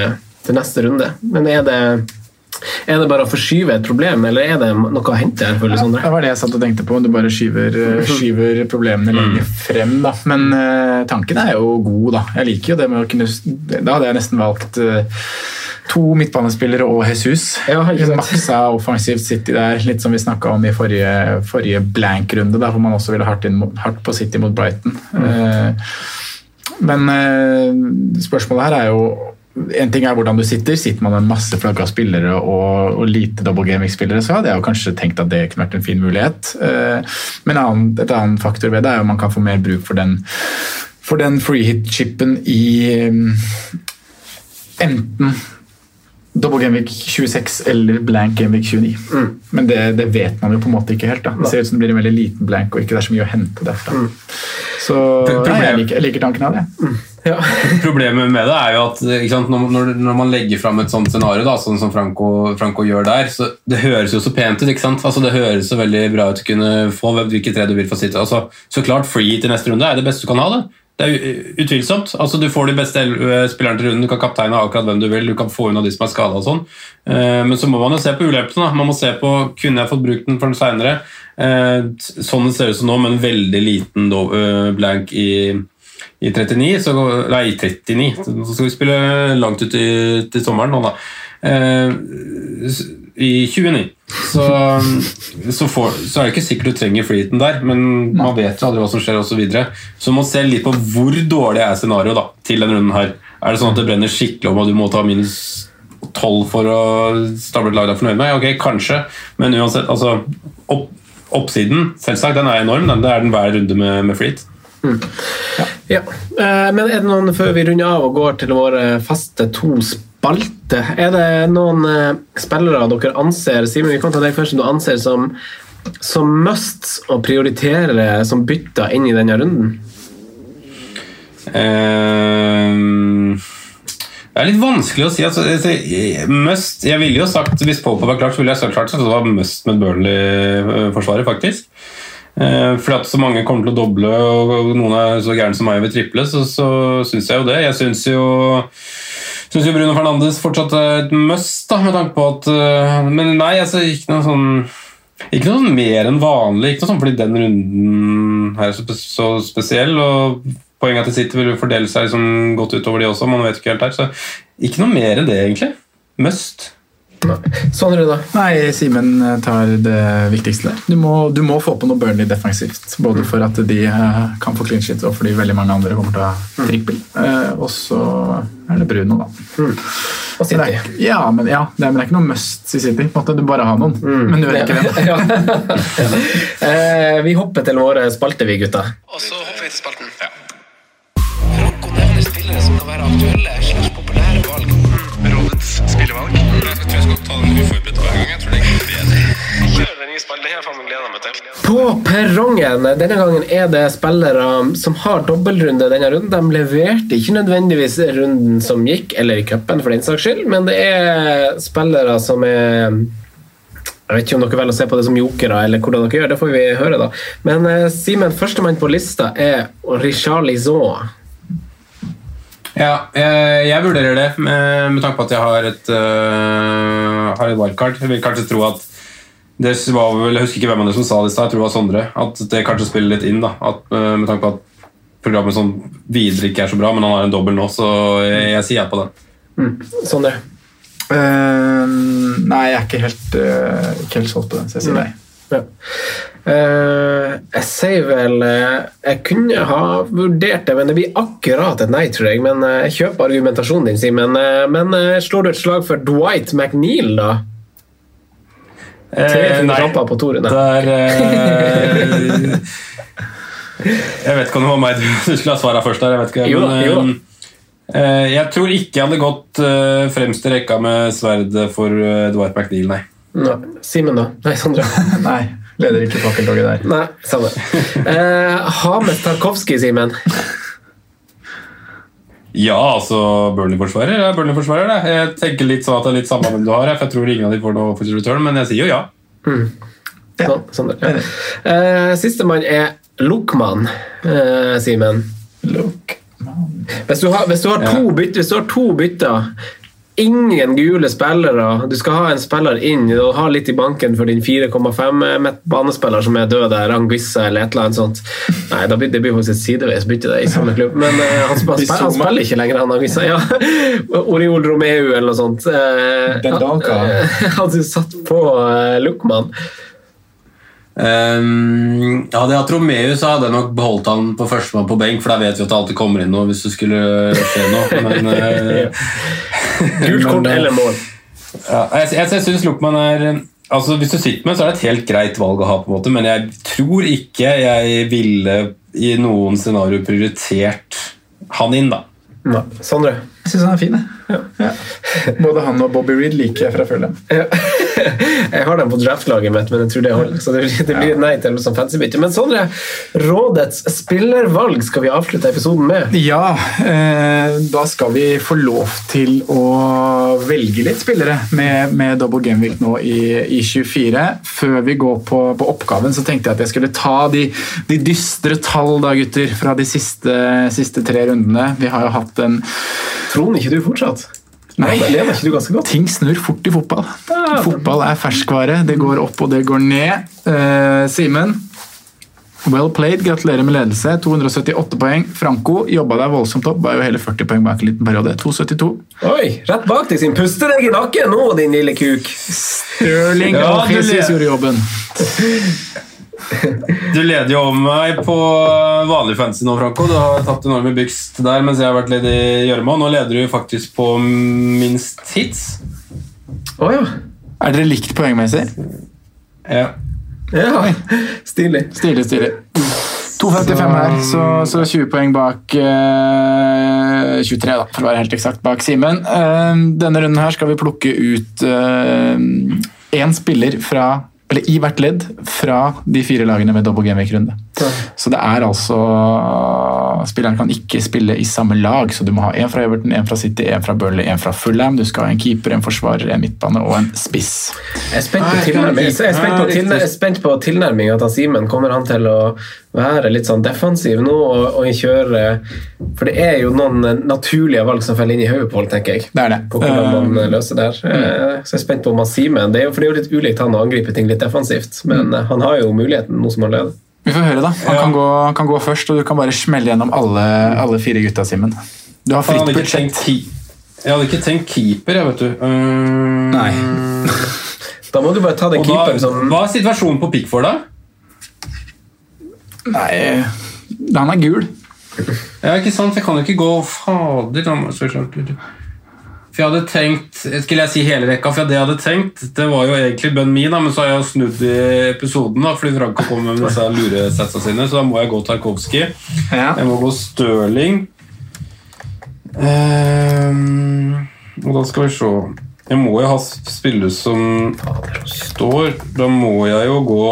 til neste runde. Men er det, er det bare å forskyve et problem, eller er det noe å hente her? Føler, ja, det var det jeg satt og tenkte på. om Du bare skyver, eh, skyver problemene lenger mm. frem. Da. Men uh, tanken er jo god, da. Jeg liker jo det med å kunne Da hadde jeg nesten valgt uh, to midtbanespillere og Jesus. Ja, Maksa offensivt City der, litt som vi snakka om i forrige, forrige blank-runde, hvor man også ville hardt, inn, hardt på City mot Brighton. Mm. Uh, men uh, spørsmålet her er jo en ting er hvordan du sitter. Sitter man med masse flagga spillere og, og lite double gaming-spillere, så hadde jeg jo kanskje tenkt at det kunne vært en fin mulighet. Uh, men annen, et annet faktor ved det er jo man kan få mer bruk for den, for den free hit-chipen i enten Double Gameweek 26 eller blank Gameweek 29. Mm. Men det, det, vet man jo på en måte ikke helt. Da. Det ser ut som det blir en veldig liten blank og ikke det er så mye å hente derfra. Mm. Så nei, jeg, liker, jeg, liker, tanken av det. Mm. Ja. Problemet med det er jo at sant, når, når, man legger fram et sånt scenario, da, sånn som Franco, Franco, gjør der, så det høres jo så pent ut. ikke sant? Altså, det høres så veldig bra ut å kunne få hvilke tre du vil få sitte. Altså, så klart free til neste runde er det beste du kan ha. det. Det er utvilsomt. Altså, du får de beste eh, spillerne til runden, du kan kapteine akkurat hvem du vil, du kan få unna de som er skada og sånn. Eh, men så må man jo se på ulempene. Man må se på kunne jeg fått brukt den for den seinere. Eh, sånn det ser ut som nå, med en veldig liten blank i, i 39, så, nei, i 39. Så skal vi spille langt ut i, til sommeren nå, da. I 29 så, så, for, så, er det ikke sikkert du trenger freeheaten der, men man vet jo aldri hva som skjer osv. Så, videre. så man ser litt på hvor dårlig er scenarioet til denne runden her. Er det sånn at det brenner skikkelig om at du må ta minus 12 for å stable et lag du er fornøyd med? Ok, kanskje, men uansett altså, opp, Oppsiden selvsagt, den er enorm. Den, det er den hver runde med, med freet. Ja. ja. Men er det noen, før vi runder av og går til våre faste to spalter, er det noen eh, spillere dere anser Simen, vi kan ta deg først, du anser som, som must å prioritere som bytter inn i denne runden? Uh, det er litt vanskelig å si. Altså, must, jeg ville jo sagt Hvis Pope var klart, så ville jeg sagt klart så det var must med Burnley-forsvaret, faktisk. Eh, fordi at så mange kommer til å doble, og noen er så gærne som meg vil triple, så, så syns jeg jo det. Jeg syns jo Syns jo Bruno Fernandes fortsatt er et must, da, med tanke på at eh, Men nei, altså, ikke noe sånn ikke noe sånn mer enn vanlig, ikke noe sånn fordi den runden her er så, så spesiell. og Poenget til City vil jo fordele seg liksom godt utover de også, man vet ikke helt her. Så ikke noe mer enn det, egentlig. Must. Sånn da. Nei, Simen tar det viktigste der. Du må, du må få på noe Burnley defensivt. Både for at de eh, kan få clean shit, og fordi veldig mange andre kommer til å ha trippel. Eh, og så er det Bruno, da. Og City. er, ja, men, ja, det er, men det er ikke noe must i City. Måtte du bare har noen, men du gjør ikke det. Ja. Eh, vi hopper til våre spalter, vi gutta. Og så hopper vi til spalten. Franco nevner spillere som kan være aktuelle. Rådets spillevalg. Jeg tror jeg skal ta den uforberedt hver gang. Jeg tror det bedre. Kjør den nye spalten. Det her faen meg gleder jeg meg til. På perrongen denne gangen er det spillere som har dobbeltrunde denne runden. De leverte ikke nødvendigvis runden som gikk, eller i cupen for den saks skyld, men det er spillere som er jeg vet ikke om dere velger å se på det som jokere, eller hvordan dere gjør, det får vi høre. da. Men eh, Simen, førstemann på lista er Richard Lison. Ja, jeg, jeg vurderer det med, med tanke på at jeg har et, uh, har et wildcard. Jeg vil kanskje tro at det var vel, Jeg husker ikke hvem av dere som sa det i stad, jeg tror det var Sondre. At det kanskje spiller litt inn. da, at, uh, Med tanke på at programmet sånn videre ikke er så bra, men han har en dobbel nå, så jeg, jeg sier ja på den. Sondre? Uh, nei, jeg er ikke helt, uh, ikke helt solgt på den, så jeg sier nei. Ja. Eh, jeg sier vel uh, Jeg kunne ha vurdert det, men det blir akkurat et nei, tror jeg. Men uh, jeg kjøper argumentasjonen din, Simen. Men slår du et slag for Dwight McNeil, da? Eh, nei. på to runder. Der, jeg vet ikke om det var meg du skulle ha svaret først der. jeg vet ikke. Jo men, jo jeg tror ikke jeg hadde gått fremst i rekka med sverdet for Dwight McNeil, nei. Nei. Simen, da? Nei, Sondre? nei, leder ikke fakkeltoget der. Nei, samme. Eh, ha med Tarkovskij, Simen. Ja, altså Burnley-forsvarer er Burnley-forsvarer. det. Jeg tenker litt sånn at det er litt samme hvem du har, for jeg tror ingen av de får noe offensive return, men jeg sier jo ja. Sånn, Sondre. Ja. Eh, Sistemann er Lokman, eh, Simen. Hvis du har, hvis du har to bytter, hvis du har to bytter Ingen gule spillere. Du skal ha en spiller inn og ha litt i banken for din 4,5 banespiller som er død der, Anguissa eller et eller annet sånt. Nei, blir, det blir faktisk et sideveis bytte i samme klubb. Men uh, han, spiller, han, han spiller ikke lenger, han Anguissa. Ja. Oriol Romeu eller noe sånt. Uh, Dendonka. hadde du satt på uh, Luckman? Um, hadde jeg hatt Romeo, så hadde jeg nok beholdt han på førstemann på benk, for da vet vi at det alltid kommer inn noe hvis det skulle skje noe. Men, eh, Gult kort eh, eller mål? Ja, jeg jeg, jeg syns Luckman er altså Hvis du sitter med, så er det et helt greit valg å ha, på en måte, men jeg tror ikke jeg ville i noen scenario prioritert han inn, da. Nei. Sondre? Jeg syns han er fin. jeg. Ja. Både han og Bobby Reed liker jeg fra før. dem. Jeg har dem på draftlaget mitt, men jeg tror det holder. Så det blir, det blir nei til som fancybytte. Men Sondre, rådets spillervalg skal vi avslutte episoden med. Ja, eh, da skal vi få lov til å velge litt spillere med, med double game week nå i, i 24. Før vi går på, på oppgaven, så tenkte jeg at jeg skulle ta de, de dystre tall da, gutter, fra de siste, siste tre rundene. Vi har jo hatt en Tror ikke du fortsatt? Nei, Da ting snur fort i fotball. Fotball er ferskvare. Det går opp og det går ned. Uh, Simen, well played. Gratulerer med ledelse. 278 poeng. Franco jobba deg voldsomt opp. Var jo hele 40 poeng bak en liten periode. 272. Oi, rett bak deg sin. Puste deg i nakken nå, din lille kuk! Stirling Ja, og Jesus gjorde jobben. Du leder jo om meg på vanlig fancy nå, Franco. Du har tatt enorme byks der mens jeg har vært ledig i gjørma. Nå leder du faktisk på minst hits. Å ja. Er dere likt poengmessig? Ja. ja. Stilig. Stilig, stilig. 2,55 her, så, så 20 poeng bak eh, 23, da, for å være helt eksakt, bak Simen. Eh, denne runden her skal vi plukke ut én spiller fra eller i hvert ledd fra de fire lagene med double gameweek-runde. Så det er altså Spilleren kan ikke spille i samme lag, så du må ha en fra Everton, en fra City, en fra Burnley, en fra Fulham. Du skal ha en keeper, en forsvarer, en midtbane og en spiss. Jeg er spent på tilnærming- jeg spent på, tilnær, spent på tilnærminga til Simen. Kommer han til å være litt sånn defensiv nå og, og kjøre For det er jo noen naturlige valg som faller inn i hodet på folk, tenker jeg. Det er det. På hvordan man Um, løser det her. Mm. Så jeg er spent på om Simen Det er jo for det er jo litt ulikt han å angripe ting litt defensivt, men eh, han har jo muligheten nå som han leder. Vi får høre, da. Han, kan, gå, kan gå først, og du kan bare smelle gjennom alle, alle fire gutta, Simen. Du har fritt budsjett. Jeg hadde ikke tenkt keeper, jeg, vet du. Um, Nei. Da må du bare ta den keeperen som Hva er situasjonen på Pickford, da? Nei, han er gul. Ja, ikke sant? Jeg kan jo ikke gå Fader, la meg så klart For jeg hadde tenkt Skulle jeg si hele rekka? For det jeg hadde tenkt, det var jo egentlig bønn min, men så har jeg snudd i episoden da, fordi Franco kom med disse luresetsa sine, så da må jeg gå Tarkovskij. Jeg må gå Stirling. Um, og da skal vi se Jeg må jo ha spillere som står. Da må jeg jo gå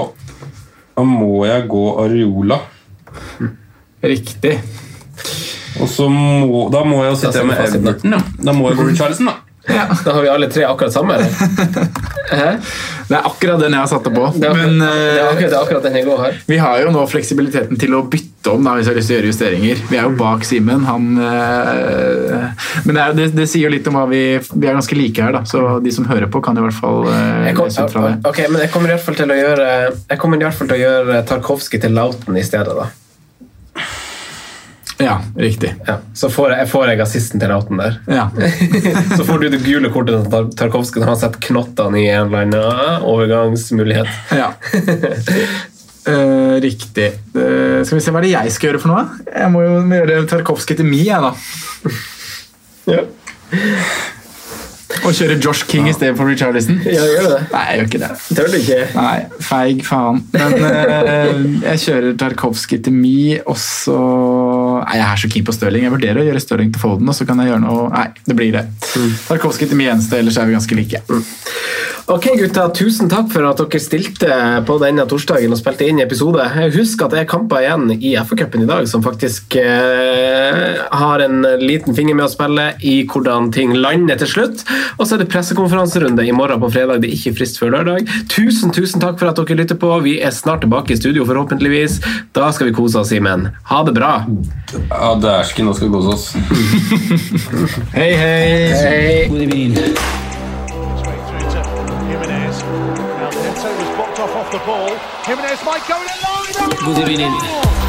Da må jeg gå Areola. Riktig. Og så må, da må jeg jo sitte med Everton. da. Da må jeg gå Richarlison, da. Da har vi alle tre akkurat samme. Det er akkurat den jeg har satt det på. Det er akkurat, Men det er eh, akkurat, det er akkurat den jeg går her. vi har jo nå fleksibiliteten til å bytte om da, hvis vi har lyst til å gjøre justeringer. Vi er jo bak Simen. Han eh, Men det, er, det, det sier jo litt om hva vi Vi er ganske like her, da. Så de som hører på, kan i hvert fall øh, kom, lese ut fra det. ok, men jeg kommer i hvert fall til å gjøre Jeg kommer i hvert fall til å gjøre Tarkovskij til Lauten i stedet. da. Ja, riktig. Ja, så får jeg, får jeg assisten til Lauten der. Ja. så får du det gule kortet til Tar- Tarkovskij når han setter knottene i en eller annen overgangsmulighet. ja. uh, riktig. Uh, skal vi se hva er det jeg skal gjøre for noe? Jeg må jo gjøre Tarkovskij til Mi, jeg, da. Ja. Og kjøre Josh King i stedet for Richarlison? Ja, gjør du det? Nei, jeg gjør ikke det. Tør du ikke? Nei, feig faen. Men uh, jeg kjører Tarkovskij til Mi, og så Nei, jeg er så keen på Stirling. Jeg vurderer å gjøre Stirling til Foden, og så kan jeg gjøre noe Nei, det blir det. Tarkovskij til Mienste, ellers er vi ganske like. Ok, gutta. Tusen takk for at dere stilte på denne torsdagen og spilte inn episode. Husk at det er kamper igjen i FA-cupen i dag som faktisk eh, har en liten finger med å spille i hvordan ting lander til slutt. Og så er det pressekonferanserunde i morgen på fredag. Det er ikke frist før lørdag. Tusen, tusen takk for at dere lytter på. Vi er snart tilbake i studio, forhåpentligvis. Da skal vi kose oss, Simen. Ha det bra. Ja, dæsken, nå skal vi kose oss. Hei, hei. Hei. God evening. The ball. Jimenez might go in line. God evening.